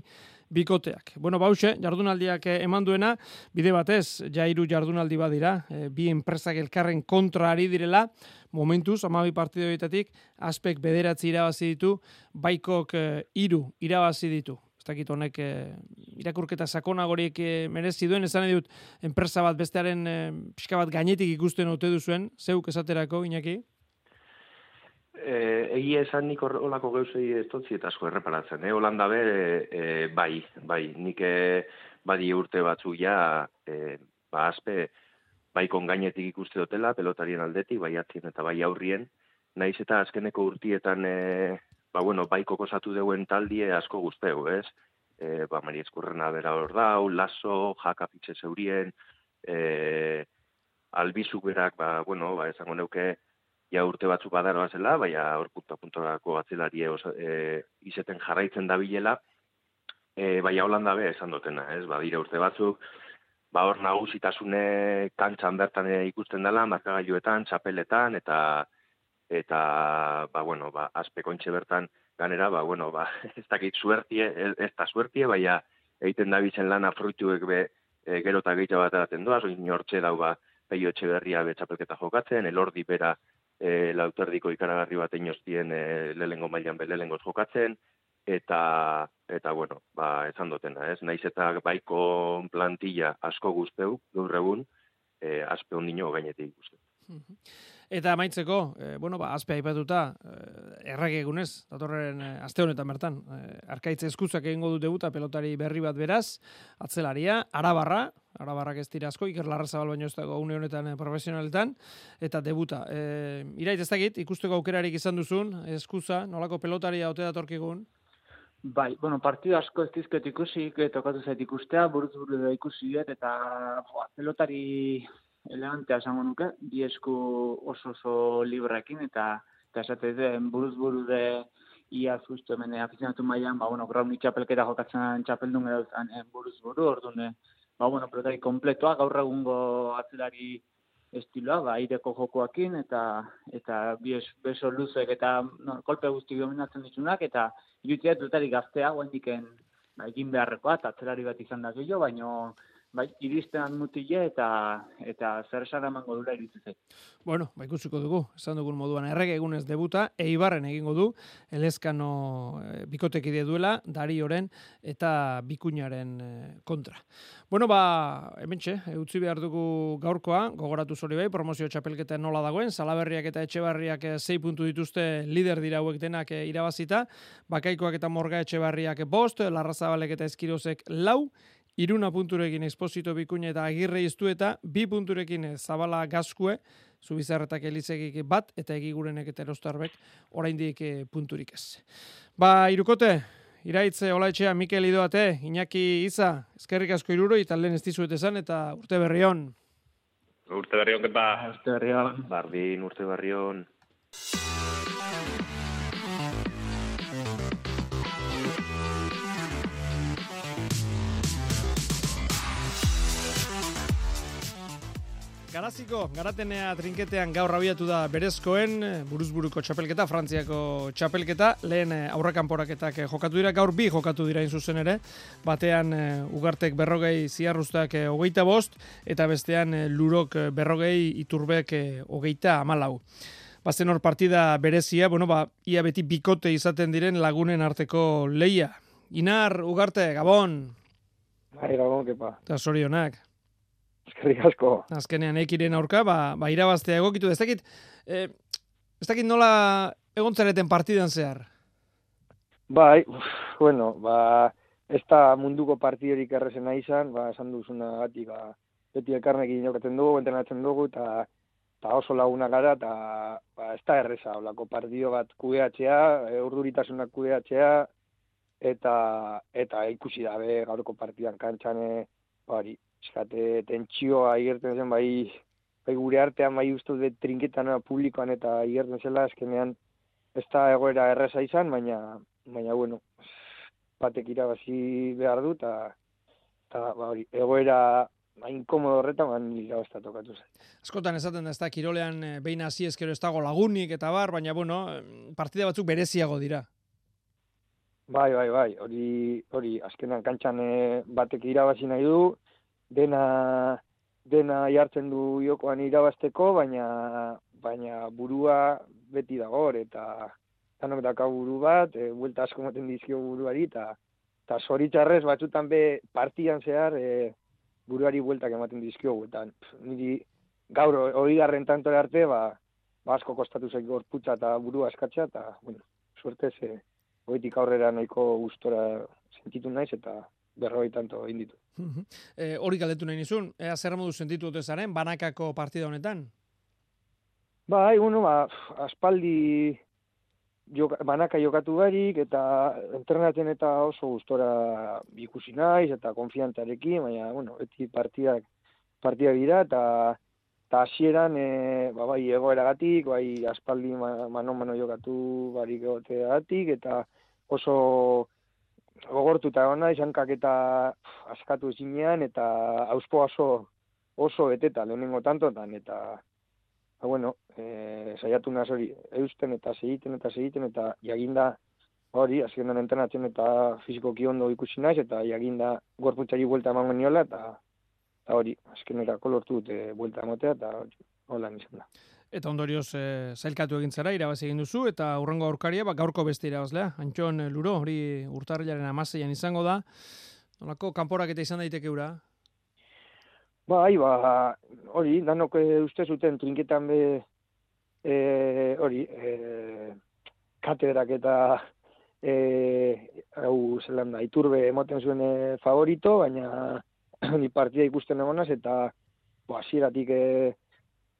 bikoteak. Bueno, bause, jardunaldiak eh, eman duena, bide batez, jairu jardunaldi badira, eh, bi enpresak elkarren kontra ari direla, momentuz, amabi partidoetatik, aspek bederatzi irabazi ditu, baikok eh, iru irabazi ditu. Dakit honek eh, irakurketa sakonagorik eh, merezi duen, esan dut, enpresa bat bestearen eh, pixka bat gainetik ikusten ote duzuen, zeuk esaterako, Iñaki? E, egia esan nik hor- holako geuzei ez totzi eta asko erreparatzen. Eh? Holanda be, e, bai, bai, nik e, badi urte batzuk ja, e, ba, azpe, bai gainetik ikuste dutela, pelotarien aldetik, bai atzien eta bai aurrien, naiz eta azkeneko urtietan, e, ba, bueno, bai kokosatu deuen taldie asko guzteu, ez? E, ba, Mari Eskurrena bera hor dau, Lasso, Jaka Fitxe zeurien, e, Albizu berak, ba, bueno, ba, esango neuke, ja urte batzuk badaroa zela, baina hor punta puntorako atzelari oso, e, izeten jarraitzen dabilela, e, baina Holanda be esan dutena, ez? Ba, dire urte batzuk, ba hor nagusitasune kantxan bertan ikusten dela, markagailuetan, txapeletan, eta eta, ba, bueno, ba, azpekontxe bertan ganera, ba, bueno, ba, ez dakit suertie, ez, da suertie, baina egiten da bizen lana fruituek be, e, gero eta gehiago bat eraten doaz, oin hortxe dau, ba, peio etxe berria be jokatzen, elordi bera e, lauterdiko ikaragarri bat inoztien e, lehengo mailan be lehengoz jokatzen, eta, eta bueno, ba, esan dutena, ez? Naiz eta baiko plantilla asko guzteu, gaur egun, e, aspe ondino gainetik ikusten. Eta amaitzeko, eh, bueno, ba, azpe aipatuta, eh, errage egunez, datorren eh, aste honetan bertan, eh, arkaitze eskuzak egingo du debuta pelotari berri bat beraz, atzelaria, arabarra, arabarrak ez dira asko, Iker Larrazabal baino ez dago une honetan eh, profesionaletan, eta debuta. Eh, irait ez dakit, ikusteko aukerarik izan duzun, eskuza, nolako pelotaria ote datorkigun, Bai, bueno, partidu asko ez dizket ikusi, tokatu zait ikustea, buruz buru ikusi dut, eta boa, pelotari elegantea esango nuke, bi esku oso oso librekin, eta eta esate den buruz buru de ia justu hemen afizionatu mailan, ba, bueno, grauni txapelketa jokatzen txapeldun edo zan buruz buru, orduan, ba, bueno, pelotari kompletoa, gaur egungo atzelari estiloa, ba, aireko jokoakin, eta eta bi es, beso luzek eta no, kolpe guzti dominatzen ditunak, eta irutzea dutari gaztea, guendiken ba, egin beharrekoa, eta atzelari bat izan da gehiago, baino bai, iristen mutile eta eta zer esan emango dula zait. Bueno, ba ikusiko dugu, esan dugun moduan errege egunez debuta, Eibarren egingo du, Elezkano e, bikotekide duela, Darioren eta Bikuñaren eh, kontra. Bueno, ba, hementxe, e, utzi behar dugu gaurkoa, gogoratu zori bai, promozio txapelketa nola dagoen, Salaberriak eta Etxebarriak eh, sei puntu dituzte lider dira hauek denak eh, irabazita, Bakaikoak eta Morga Etxebarriak bost, Larrazabalek eta Eskirozek lau, Iruna punturekin Esposito Bikuña eta Agirre iztu eta bi punturekin eh, Zabala Gazkue, Zubizarretak Elizegik bat eta egigurenek eta erostarbek oraindik eh, punturik ez. Ba, irukote, iraitze olaetxea Mikel Idoate, Iñaki Iza, eskerrik asko iruro, eta lehen ez dizuet esan, eta urte berri on. Urte berri honket ba, Urte berrian. Bardin, urte barrion, Garaziko, garatenea trinketean gaur abiatu da berezkoen, eh, buruzburuko txapelketa, Frantziako txapelketa, lehen eh, aurrekanporaketak eh, jokatu dira, gaur bi jokatu dira zuzen ere, batean ugartek berrogei ziarruztak hogeita bost, eta bestean lurok berrogei iturbek hogeita amalau. Bazen hor partida berezia, bueno, ba, ia beti bikote izaten diren lagunen arteko leia. Inar, ugarte, gabon, Bai, gabon, kepa. eta sorionak. Eskerrik asko. azkenean ekiren aurka, ba, ba irabaztea egokitu. Ez dakit, eh, ez dakit nola egon zareten partidan zehar. Bai, bueno, ba, ez da munduko partidorik errezena izan, ba, esan duzuna gatik, ba, beti elkarnekin jokatzen dugu, entrenatzen dugu, eta eta oso laguna gara, eta ba, ez da erreza, olako partido bat kudeatzea, e, urduritasunak kudeatzea, eta eta ikusi dabe gaurko partidan kantxan, e, bari, eskate, tentsioa igerten zen, bai, bai gure artean, bai uste dut trinketan publikoan eta igerten zela, azkenean ez da egoera erreza izan, baina, baina bueno, batek irabazi behar du, eta, eta ba, hori, egoera ba, inkomodo horretan, ban irabazta tokatu zen. Askotan esaten da ez da kirolean eh, behin hasi ezkero ez dago lagunik eta bar, baina bueno, partida batzuk bereziago dira. Bai, bai, bai, hori, hori, azkenan kantxan eh, batek irabazi nahi du, dena, dena jartzen du jokoan irabazteko, baina, baina burua beti dago eta danok daka buru bat, e, buelta asko moten dizkio buruari, eta eta zoritxarrez batzutan be partian zehar e, buruari bueltak ematen dizkiogu, eta niri gaur hori garren tantore arte, ba, ba asko kostatu zaik gorputza eta burua eskatzea, eta, bueno, suertez, e, hoitik aurrera nahiko gustora sentitu naiz, eta berroi tanto egin ditu. e, hori galdetu nahi nizun, ea zer modu sentitu ote zaren, banakako partida honetan. Bai, bueno, ba, aspaldi joka, banaka jokatu barik, eta entrenatzen eta oso gustora ikusi naiz, eta konfiantzarekin, baina, bueno, beti partidak, partidak dira, eta eta hasieran e, ba, bai egoeragatik, bai aspaldi ma- mano-mano jokatu barik egoteagatik, eta oso gogortuta egon naiz, eta askatu ezinean, eta auspo oso, oso beteta lehenengo tantotan, eta ba, bueno, e, saiatu naz hori, eusten eta segiten eta segiten, eta jaginda hori, azkenan entrenatzen eta fizikoki ondo ikusi naiz, eta jaginda gorputzari buelta emango niola, eta, eta hori, azkenerako lortu dute buelta ematea, eta hori, hola izan da. Eta ondorioz e, zailkatu egin zara, irabazi egin duzu, eta urrengo aurkaria, ba, gaurko beste irabazlea. Antxon eh, Luro, hori urtarrilaren amaseian izango da. Nolako kanporak eta izan daiteke ura? Bai, ba, hori, danok e, uste zuten trinketan be, e, hori, e, katedrak eta e, hau zelan da, iturbe emoten zuen favorito, baina ni partida ikusten egonaz, eta bo, hasieratik e,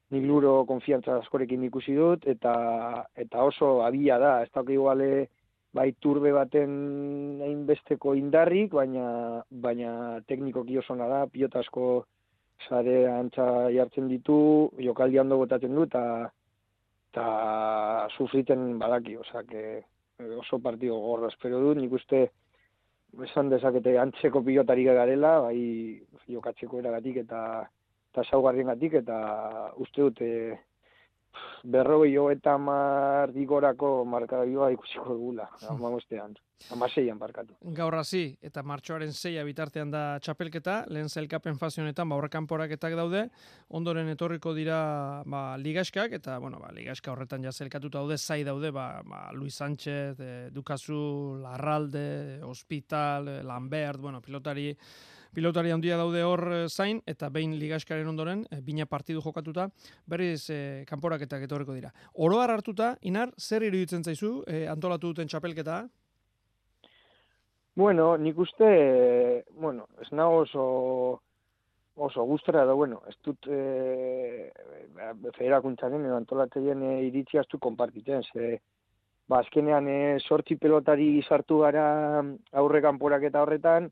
nik luro konfiantza askorekin ikusi dut, eta, eta oso abia da, ez dauk iguale, bai turbe baten hainbesteko indarrik, baina, baina teknikoki oso da, pilota asko sare antza jartzen ditu, jokaldi ondo botatzen du, eta eta sufriten badaki, osea, que oso partido gorra espero dut, nik uste esan dezakete antzeko pilotari garela, bai jokatzeko eragatik eta eta saugarriengatik eta uste dute berrogei jo eta mar digorako markadioa ikusiko dugula, amagostean, amaseian barkatu. Gaur hasi eta martxoaren zeia bitartean da txapelketa, lehen zelkapen fase honetan ba aurrekanporaketak daude, ondoren etorriko dira ba ligaskak eta bueno, ba ligaska horretan ja zelkatuta daude, zai daude ba, ba Luis Sánchez, eh, Dukazu, Larralde, Hospital, eh, Lambert, bueno, pilotari pilotari handia daude hor eh, zain eta behin ligaskaren ondoren eh, bina partidu jokatuta berriz eh, kanporaketak etorriko dira. Oro har hartuta, Inar, zer iruditzen zaizu eh, antolatu duten txapelketa? Bueno, nik uste, bueno, ez nago oso, oso gustora edo, bueno, ez dut e, federakuntzaren edo antolatzeien e, iritzia ez dut konpartitzen, ze, ba, azkenean e, sortzi pelotari sartu gara aurre kanporak eta horretan,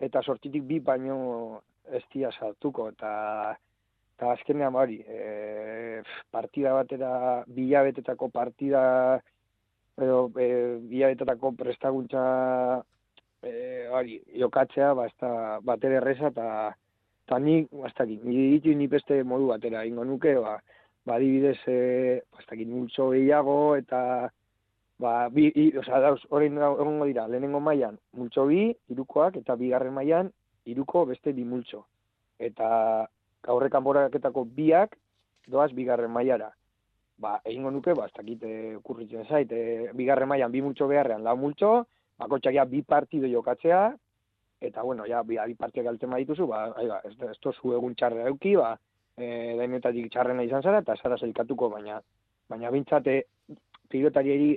eta sortitik bi baino ez dira sartuko, eta eta azkenean hori, e, partida batera, bilabetetako partida, edo e, bilabetetako prestakuntza e, hori, jokatzea, ba, ez da batere erreza, eta Eta ni, bastakit, ni ditu ni beste modu batera ingo nuke, ba, ba adibidez, e, bastakit, multzo gehiago, eta, ba, bi, i, oza, dauz, horrein egongo dira, lehenengo mailan multzo bi, irukoak, eta bigarren mailan iruko beste bi multzo. Eta gaurre kanporaketako biak, doaz bigarren mailara. Ba, egingo nuke, ba, ez dakit, e, kurritzen zait, e, bigarren mailan bi multzo beharrean lau multzo, bakotxak ja bi partido jokatzea, eta bueno, ja, bi, bi partiak galtzen badituzu, ba, ai, ba, ez, ez tozu egun txarra euki, ba, e, dainetatik txarrena izan zara, eta zara zelkatuko, baina, baina bintzate, pilotarieri,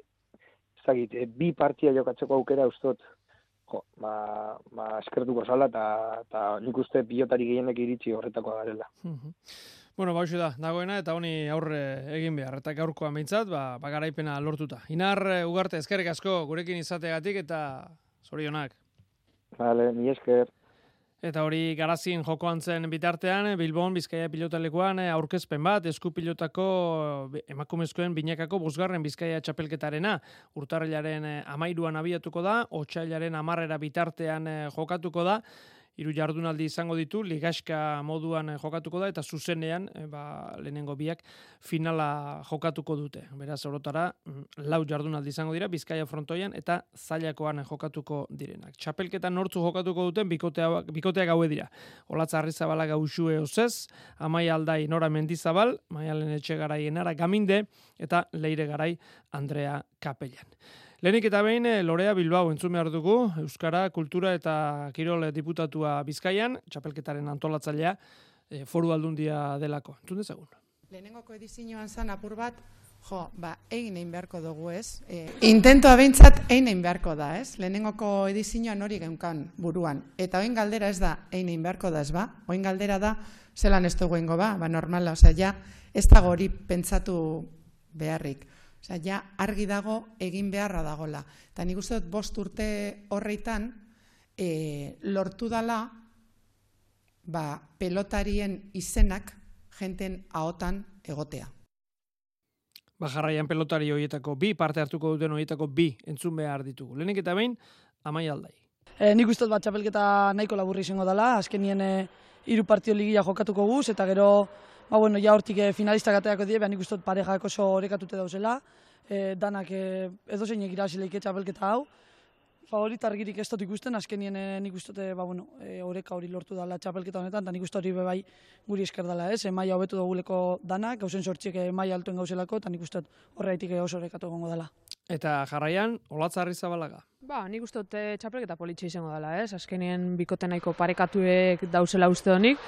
ez dakit, e, bi partia jokatzeko aukera ustot, jo, ba, ba, eskertuko zala, eta, eta nik uste pilotari gehienek iritsi horretako garela. Mhm. Bueno, ba, da, dagoena, eta honi aurre egin behar, eta gaurkoan behintzat, ba, ba garaipena lortuta. Inar, eh, ugarte, eskerrik asko, gurekin izategatik, eta zorionak. Vale, ni esker. Eta hori garazin jokoan zen bitartean, Bilbon, Bizkaia pilotalekuan eh, aurkezpen bat, esku pilotako emakumezkoen binakako bosgarren Bizkaia txapelketarena. Urtarrilaren eh, amairuan abiatuko da, otxailaren amarrera bitartean eh, jokatuko da, hiru jardunaldi izango ditu, ligaska moduan eh, jokatuko da, eta zuzenean, eh, ba, lehenengo biak, finala jokatuko dute. Beraz, orotara, mm, lau jardunaldi izango dira, Bizkaia frontoian, eta zailakoan jokatuko direnak. Txapelketan nortzu jokatuko duten, bikotea, bikotea gaue dira. Olatza Arrizabala gausue osez, Amai Aldai Nora Mendizabal, Maialen Etxe Garai Enara Gaminde, eta Leire Garai Andrea Kapellan. Lehenik eta behin, eh, Lorea Bilbao entzun behar dugu, Euskara, Kultura eta Kirol diputatua Bizkaian, txapelketaren antolatzailea, eh, foru aldundia delako. Entzun dezagun. Lehenengoko edizioan zan apur bat, jo, ba, egin egin beharko dugu, ez? E, intentoa behintzat egin egin beharko da, ez? Lehenengoko edizioan hori geunkan buruan. Eta oin galdera ez da, egin egin beharko da, ez ba? Oin galdera da, zelan ez dugu ingo ba, ba normala, osea, ja, ez dago hori pentsatu beharrik. Osea, ja, argi dago egin beharra dagola. Eta nik uste dut bost urte horreitan, e, lortu dala, ba, pelotarien izenak jenten ahotan egotea. Ba, jarraian pelotari horietako bi, parte hartuko duten horietako bi entzun behar ditugu. Lehenik eta behin, amai aldai. E, nik uste dut bat txapelketa nahiko laburri izango dela, azkenien e, hiru partio ligia jokatuko guz, eta gero, ba, bueno, ja hortik e, finalistak ateako die, behar nik uste dut parejak oso orekatute dauzela, e, danak e, edo zeinek irazileik txapelketa hau, favorit argirik ez dut ikusten, azkenien e, nik dut, ba, bueno, e, oreka hori lortu dela txapelketa honetan, eta nik uste hori be bai guri esker dela, ez? E, maia hobetu duguleko danak, gauzen sortxiek e, maia altuen gauzelako, eta nik uste horreitik oso orekatu egongo dela. Eta jarraian, Olatza Arrizabalaga. Ba, nik uste dut txapelketa politxe izango dela, ez? Azkenien bikote nahiko parekatuek dauzela uste honik,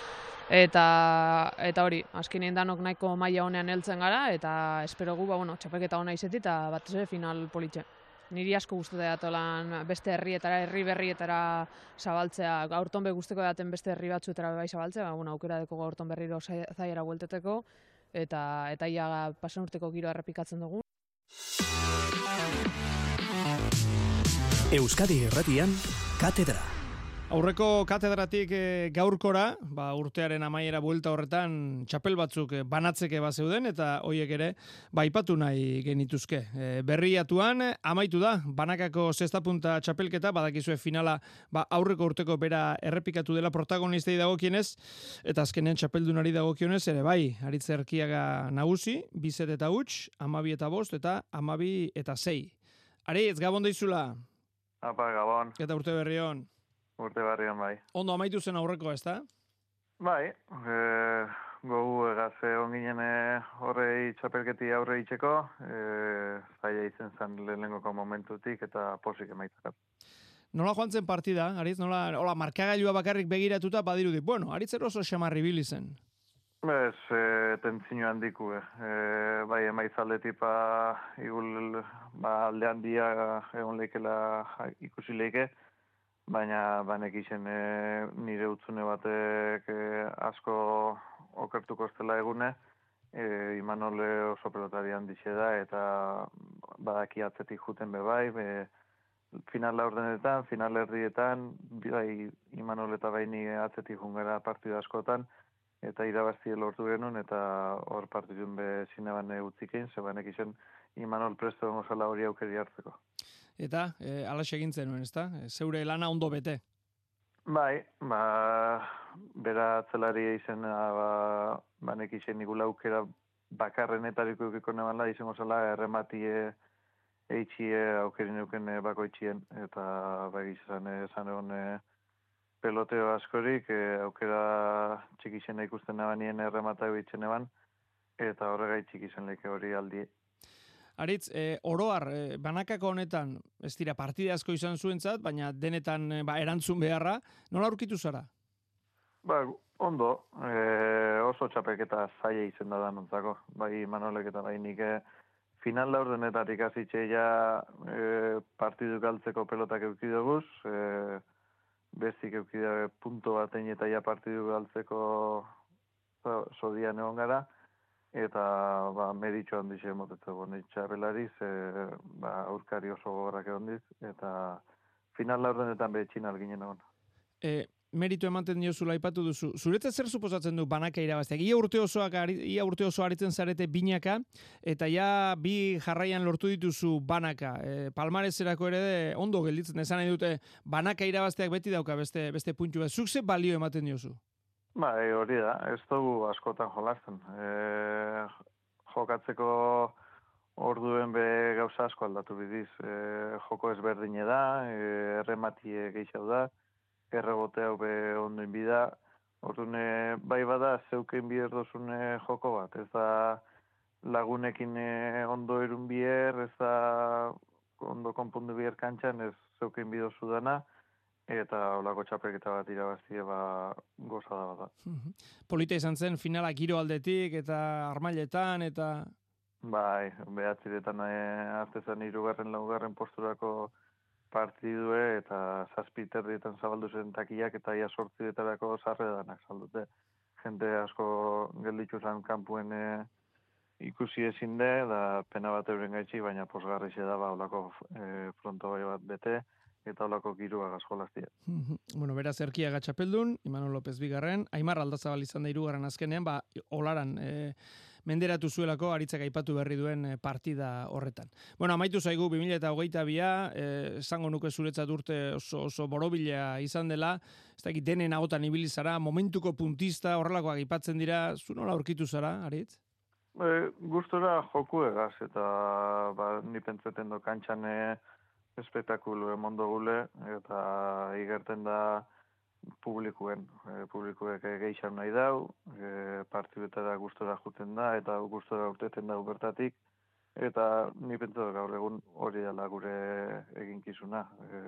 eta, eta hori, azkenien danok nahiko maila honean heltzen gara, eta espero gu, ba, bueno, txapelketa hona izeti, eta bat ere final politxe. Niri asko guztute datolan beste herrietara, herri berrietara zabaltzea, gaurton be guzteko daten beste herri batzuetara bai zabaltzea, ba, bueno, aukera deko gaurton berriro zai- zaiera buelteteko, eta eta ia pasan urteko giro errepikatzen dugu. Euskadi Erratian, Katedra. Aurreko katedratik eh, gaurkora, ba, urtearen amaiera buelta horretan txapel batzuk eh, banatzeke bazeuden eta hoiek ere baipatu nahi genituzke. E, berriatuan eh, amaitu da, banakako zestapunta txapelketa, badakizue finala ba, aurreko urteko bera errepikatu dela protagonistei dagokienez, eta azkenean txapeldunari dagokionez ere bai, aritze erkiaga nagusi, bizet eta huts, amabi eta bost eta amabi eta sei. Ari, ez gabon daizula, Apa, Gabon, eta urte berri hon. Urte barrian bai. Ondo amaitu zen aurreko, ez da? Bai, e, gogu egaze onginen horrei txapelketi aurre itxeko, e, zaila izen zen lehenengoko momentutik eta posik emaitzak. Nola joan zen partida, Aritz, nola, hola, markagailua bakarrik begiratuta badirudi. Bueno, Aritz ero oso xamarri bili zen. Bez, e, tentzino handiku, e, bai emaitzaldetik ba, igul, ba, alde handia egon leikela ikusi leike, baina banek izen e, nire utzune batek e, asko okertuko estela egune, e, Imanol oso pelotari handixe da, eta badaki atzetik juten be bai, be, final laurdenetan, final herrietan, bai Imanol eta baini atzetik jungera partida askotan, eta irabazti lortu genuen, eta hor partidun be zineban utzikein, zebanek izen Imanol presto dengo zela hori aukeri hartzeko. Eta, e, alaxe egin zenuen, ezta? E, zeure lana ondo bete. Bai, ba, bera atzelari izena, ba, banek izen igula aukera bakarrenetariko eukiko nebala, izango zela errematie eitxie aukerin euken eh, bakoitzien, eta bai izan esan egon eh, peloteo askorik, eh, aukera txikizena ikusten nebanien erremata ebitzen eban, eta horregaitzik izan leke hori aldi. Aritz, e, oroar, e, banakako honetan, ez dira, partida asko izan zuentzat, baina denetan e, ba, erantzun beharra, nola aurkitu zara? Ba, ondo, e, oso txapeketa zaila izen da danontzako, bai Manolek eta bai nik eh, final laurdenetatik hasitxe ja e, partidu galtzeko pelotak eukidoguz, e, bezik eukide punto batein eta ja partidu galtzeko zo- zodian egon gara, eta ba, meritxo handiz emotetzeko nitxapelari, ze ba, aurkari oso gogorrak egon diz, eta final laurdenetan betxin alginen egon. E, meritu ematen diozula aipatu duzu. Zuretzat zer suposatzen du banaka irabazteak? Ia urte osoak ia urte oso aritzen zarete binaka eta ja bi jarraian lortu dituzu banaka. E, palmarezerako ere ondo gelditzen esan nahi dute banaka irabazteak beti dauka beste beste puntu bat. Zuk ze balio ematen diozu? Ba, e, hori da, ez dugu askotan jolasten. E, jokatzeko orduen be gauza asko aldatu bidiz. E, joko ezberdine da, e, errematie gehiago da, errebote hau be ondo inbida. Orduan, e, bai bada, zeuken bier dozune joko bat. Ez da lagunekin e, ondo erun bier, ez da ondo konpondu bier kantxan, ez zeuken bidozu dana, eta olako txapelketa bat irabaztie ba goza da bada. Polita izan zen finala giro aldetik eta armailetan eta Bai, behatziretan e, artezan irugarren laugarren posturako partidue eta zazpiterrietan zabaldu zen takiak eta ia sortziretarako sarredanak saldute. Jente asko gelditu zen kanpuen e, ikusi ezin de, da pena bat euren gaitxi, baina posgarri da ba olako e, fronto bai bat bete eta olako girua gazkolaztia. bueno, beraz erkia gatxapeldun, Imanol López bigarren, Aimar Aldazabal izan da hirugarren azkenean, ba, olaran e, menderatu zuelako aritzak aipatu berri duen e, partida horretan. Bueno, amaitu zaigu 2008 bia, e, esango nuke zuretzat urte oso, oso borobila izan dela, ez dakit denen agotan ibili zara, momentuko puntista horrelakoak aipatzen dira, zu nola aurkitu zara, aritz? E, gustora joku egaz, eta ba, ni pentsaten do kantxan espektakulu emondo gule, eta igerten da publikuen, e, publikuek geixan nahi dau, e, partidetara gustora juten da, eta gustora urteten dau bertatik, eta ni pentsatu gaur egun hori dela gure eginkizuna. E,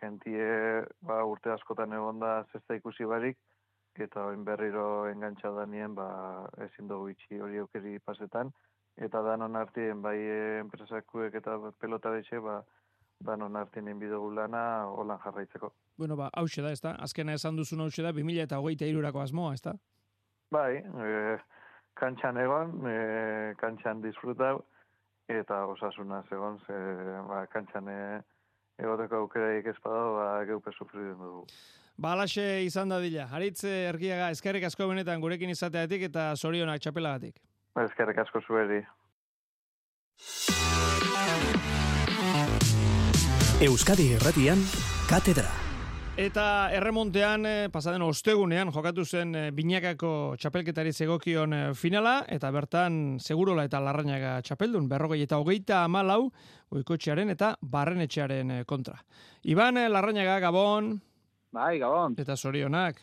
gentie ba, urte askotan egon da zesta ikusi barik, eta oin berriro engantxa da nien, ba, ezin dugu itxi hori aukeri pasetan, eta danon artien, bai enpresakuek eta pelota betxe, ba, danon artien enbidugu lana holan jarraitzeko. Bueno, ba, hause da, ez da? Azkena esan duzun hause da, 2000 eta hogeita irurako asmoa, ez da? Bai, e, kantxan egon, e, kantxan disfrutau, eta osasuna egon, ze, ba, kantxan e, egoteko aukeraik ez badago, ba, geupe sufritzen dugu. Ba, alaxe izan da dila. Haritz eh, ergiaga, eskerrik asko benetan gurekin izateatik eta zorionak txapelagatik. Ezkerrik asko zueri. Euskadi Erratian, Katedra. Eta erremontean, eh, pasaden ostegunean, jokatu zen eh, binakako txapelketari zegokion eh, finala, eta bertan segurola eta larrainaga txapeldun, berrogei eta hogeita amalau, goikotxearen eta barrenetxearen kontra. Iban larrainaga, Gabon, Bai, gabon. eta zorionak,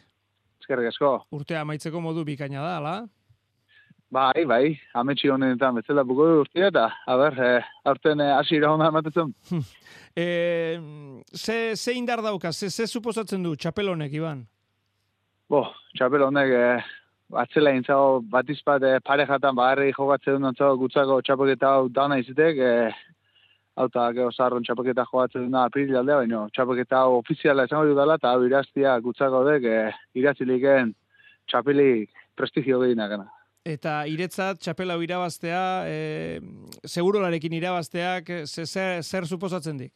Eskerrik asko. urtea amaitzeko modu bikaina da, ala? Bai, bai, ametsi honetan bezala buko du urtea eta, a ber, eh, aurten eh, hasi irauna ematetzen. E, ze, ze indar dauka, ze, ze suposatzen du txapel honek, Iban? Bo, txapel honek, eh, atzela intzago bat izpat eh, parejatan bagarri jokatzen duen antzago gutzako txapelketa hau dauna izitek, eh, hau eta gero zarron txapelketa jokatzen duna april aldea, baina txapelketa hau ofiziala esango dudala, eta hau iraztia gutzako dek, eh, iratziliken txapelik prestigio gehiagana. Eta iretzat txapela irabaztea, e, segurolarekin irabazteak, e, ze, zer, suposatzen dik?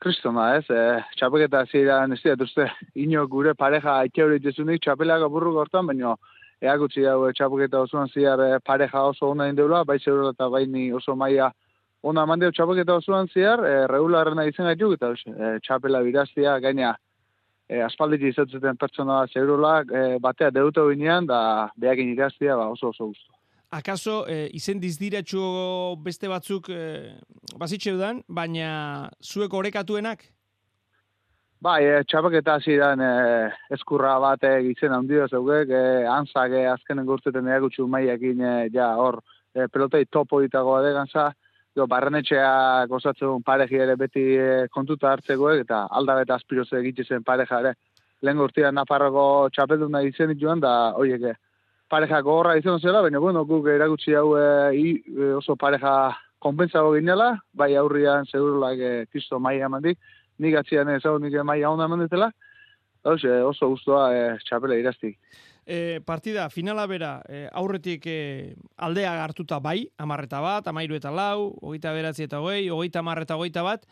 Kristona, ez, eh, txapelketa ziren, ez dira, uste, ino gure pareja aite hori dezunik txapelak apurru gortan, baina eagutzi hau eh, txapelketa osoan ziar pareja oso ona indeula, bai zeurola eta bai ni oso maia ona mandeu txapelketa osoan ziar, eh, regularrena izan gaituk, eta eh, txapela biraztia gaina e, aspalditik izatzen pertsona zeurolak e, batea deuto ginean, da behakin ikastia ba, oso oso guztu. Akaso, e, izen dizdiratxu beste batzuk e, bazitxeudan, baina zuek orekatuenak? Bai, e, txapaketa hasi dan e, eskurra bat e, izen handio zeugek, e, anzak e, azkenen gurtzeten eagutxu maiakin e, ja hor e, pelotei topo ditagoa deganza, jo, barrenetxea gozatzen pareji ere beti e, kontuta hartzegoek, eta alda beta aspiroze egiten pareja ere. Lehen gurtian Nafarroko txapelduna izen joan, da, oiek, e, pareja gogorra izan zela, baina bueno, guk erakutsi hau e, oso pareja konpentsago ginela, bai aurrian segurulak e, kristo maia emandik, nik atzian ez hau nik maia hona emandetela, Hauze, oso guztua e, txapela iraztik. E, partida, finala bera, e, aurretik e, aldea hartuta bai, amarreta bat, amairu eta lau, hogeita beratzi eta hogei, hogeita amarreta hogeita bat,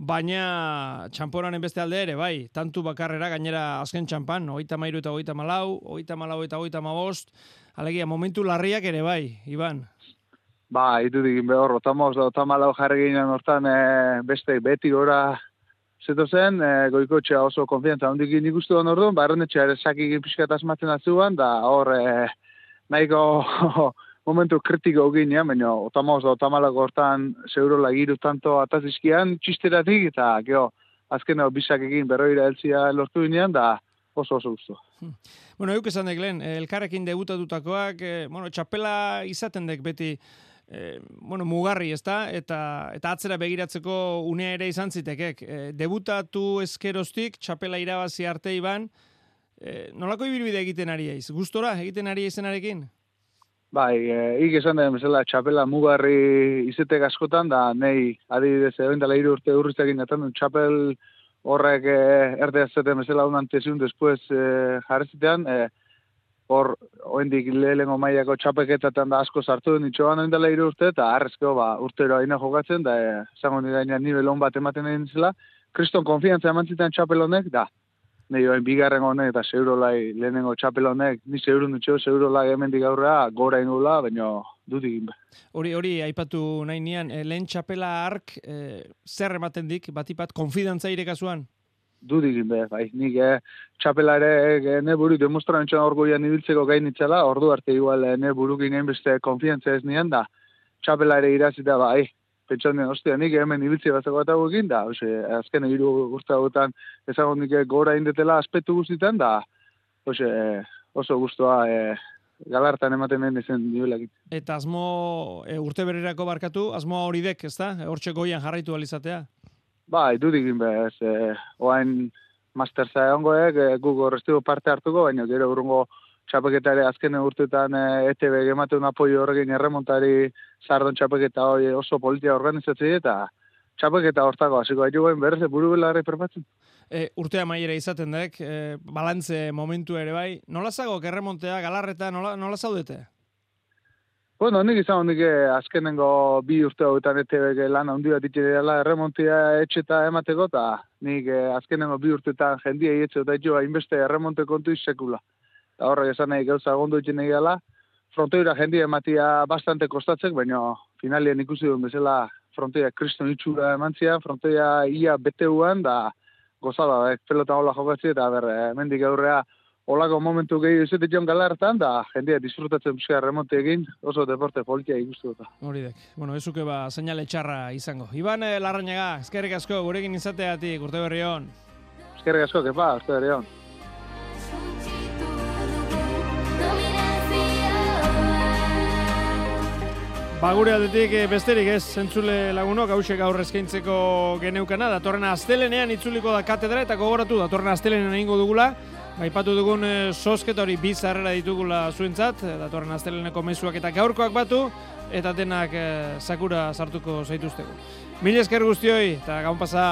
baina txamporanen beste alde ere, bai, tantu bakarrera gainera azken txampan, hogeita mairu eta hogeita malau, hogeita malau eta hogeita mabost, alegia, momentu larriak ere bai, Iban. Ba, itu dikin behor, otamoz, otamalau jarri ginen hortan e, beste beti gora zeto zen, e, goikotxea oso konfiantza hondik nik uste duen orduan, ba, errendetxea ere sakik pixkat asmatzen atzuan, da hor e, nahiko momentu kritiko ginean, baina otamaoz da otamalako hortan zeurola giru tanto atazizkian txisteratik, eta geho, azken bisak egin berroira eltzia lortu ginean, da oso oso guztu. Bueno, euk esan dek lehen, elkarrekin debutatutakoak, eh, bueno, txapela izaten dek beti, eh, bueno, mugarri, ezta? Eta, eta atzera begiratzeko unea ere izan zitekek. Eh, debutatu eskerostik, txapela irabazi arte iban, eh, nolako ibilbide egiten ari eiz? Gustora egiten ari eizenarekin? Bai, e, ik esan den bezala txapela mugarri izetek askotan, da nei adibidez egin dela hiru urte urrizakin atan txapel horrek e, erde azeten bezala unan tesiun después e, jarrezitean, e, hor oendik lehengo maiako txapeketatan da asko sartu den itxoan egin dela hiru urte, eta harrezko ba, urtero aina jokatzen, da e, zango nire gaina nivel hon bat ematen egin zela, kriston konfiantza eman zitan txapel honek, da, nahi oain bigarren honek eta zeurolai lehenengo txapel honek, ni zeurun dutxo, zeurolai hemendik aurrea, gora ingula, baina dut egin be. Hori, hori, aipatu nahi nian, eh, lehen txapela ark, eh, zer ematen dik, batipat, konfidantza irekazuan? Dut egin be, bai, nik eh, txapela ere eh, ne buru demostran txan orgoian ibiltzeko gainitzela, ordu arte igual eh, ne burukin beste konfidantza ez nian da, txapela ere irazita bai, pentsan den, ostia, nik hemen ibiltzi bat eta egin, da, ose, azken hiru urte hauetan ezagun nik gora indetela aspektu guztitan, da, ose, oso guztua e, galartan ematen den izen nibelak. Eta asmo e, urte bererako barkatu, asmo hori dek, ez da? Hortxe goian jarraitu alizatea? Ba, idu dikin bez, e, oain masterza egongoek, e, guk horreztigo parte hartuko, baina gero urrungo txapeketare azken urtetan e, ETB gematen apoio horrekin erremontari zardon txapeketa hori oso politia organizatzei eta txapeketa hortako hasiko aiguen berrez buru belarri perpatzen. E, urtea maiera izaten dek, e, balantze momentu ere bai. Nola zago erremontea, galarreta, nola, nola zaudete? Bueno, nik izan nik azkenengo bi urte hauetan ETB lan handi bat itxe dela erremontia etxeta emateko, eta nik azkenengo bi urtetan jendia etxe eta jo hainbeste erremonte kontu izsekula eta horrek esan nahi gauza gondu egin nahi gala, frontoira jendia ematia bastante kostatzek, baina finalien ikusi duen bezala frontoia kriston itxura emantzia, frontoia ia beteuan, da gozada, eh, pelota hola jokatzi, eta ber, eh, mendik aurrea olako momentu gehi izate joan galartan, da jendia disfrutatzen bizka remonte egin, oso deporte politia ikustu dut. Hori dek, bueno, ezuke ba, seinale txarra izango. Iban eh, Larrañaga, eskerrik asko, gurekin izateatik, urte berri hon. Eskerrik asko, kepa, urte berri hon. Ba, gure aldetik eh, besterik ez, zentzule lagunok, hause gaur eskaintzeko geneukana, datorren astelenean itzuliko da katedra, eta gogoratu, datorren astelenean egingo dugula, Baipatu dugun e, sosketa hori bizarrera ditugula zuentzat, eh, datorren asteleneko mezuak eta gaurkoak batu, eta denak sakura sartuko zaituzteko. Mil esker guztioi, eta gaun pasa.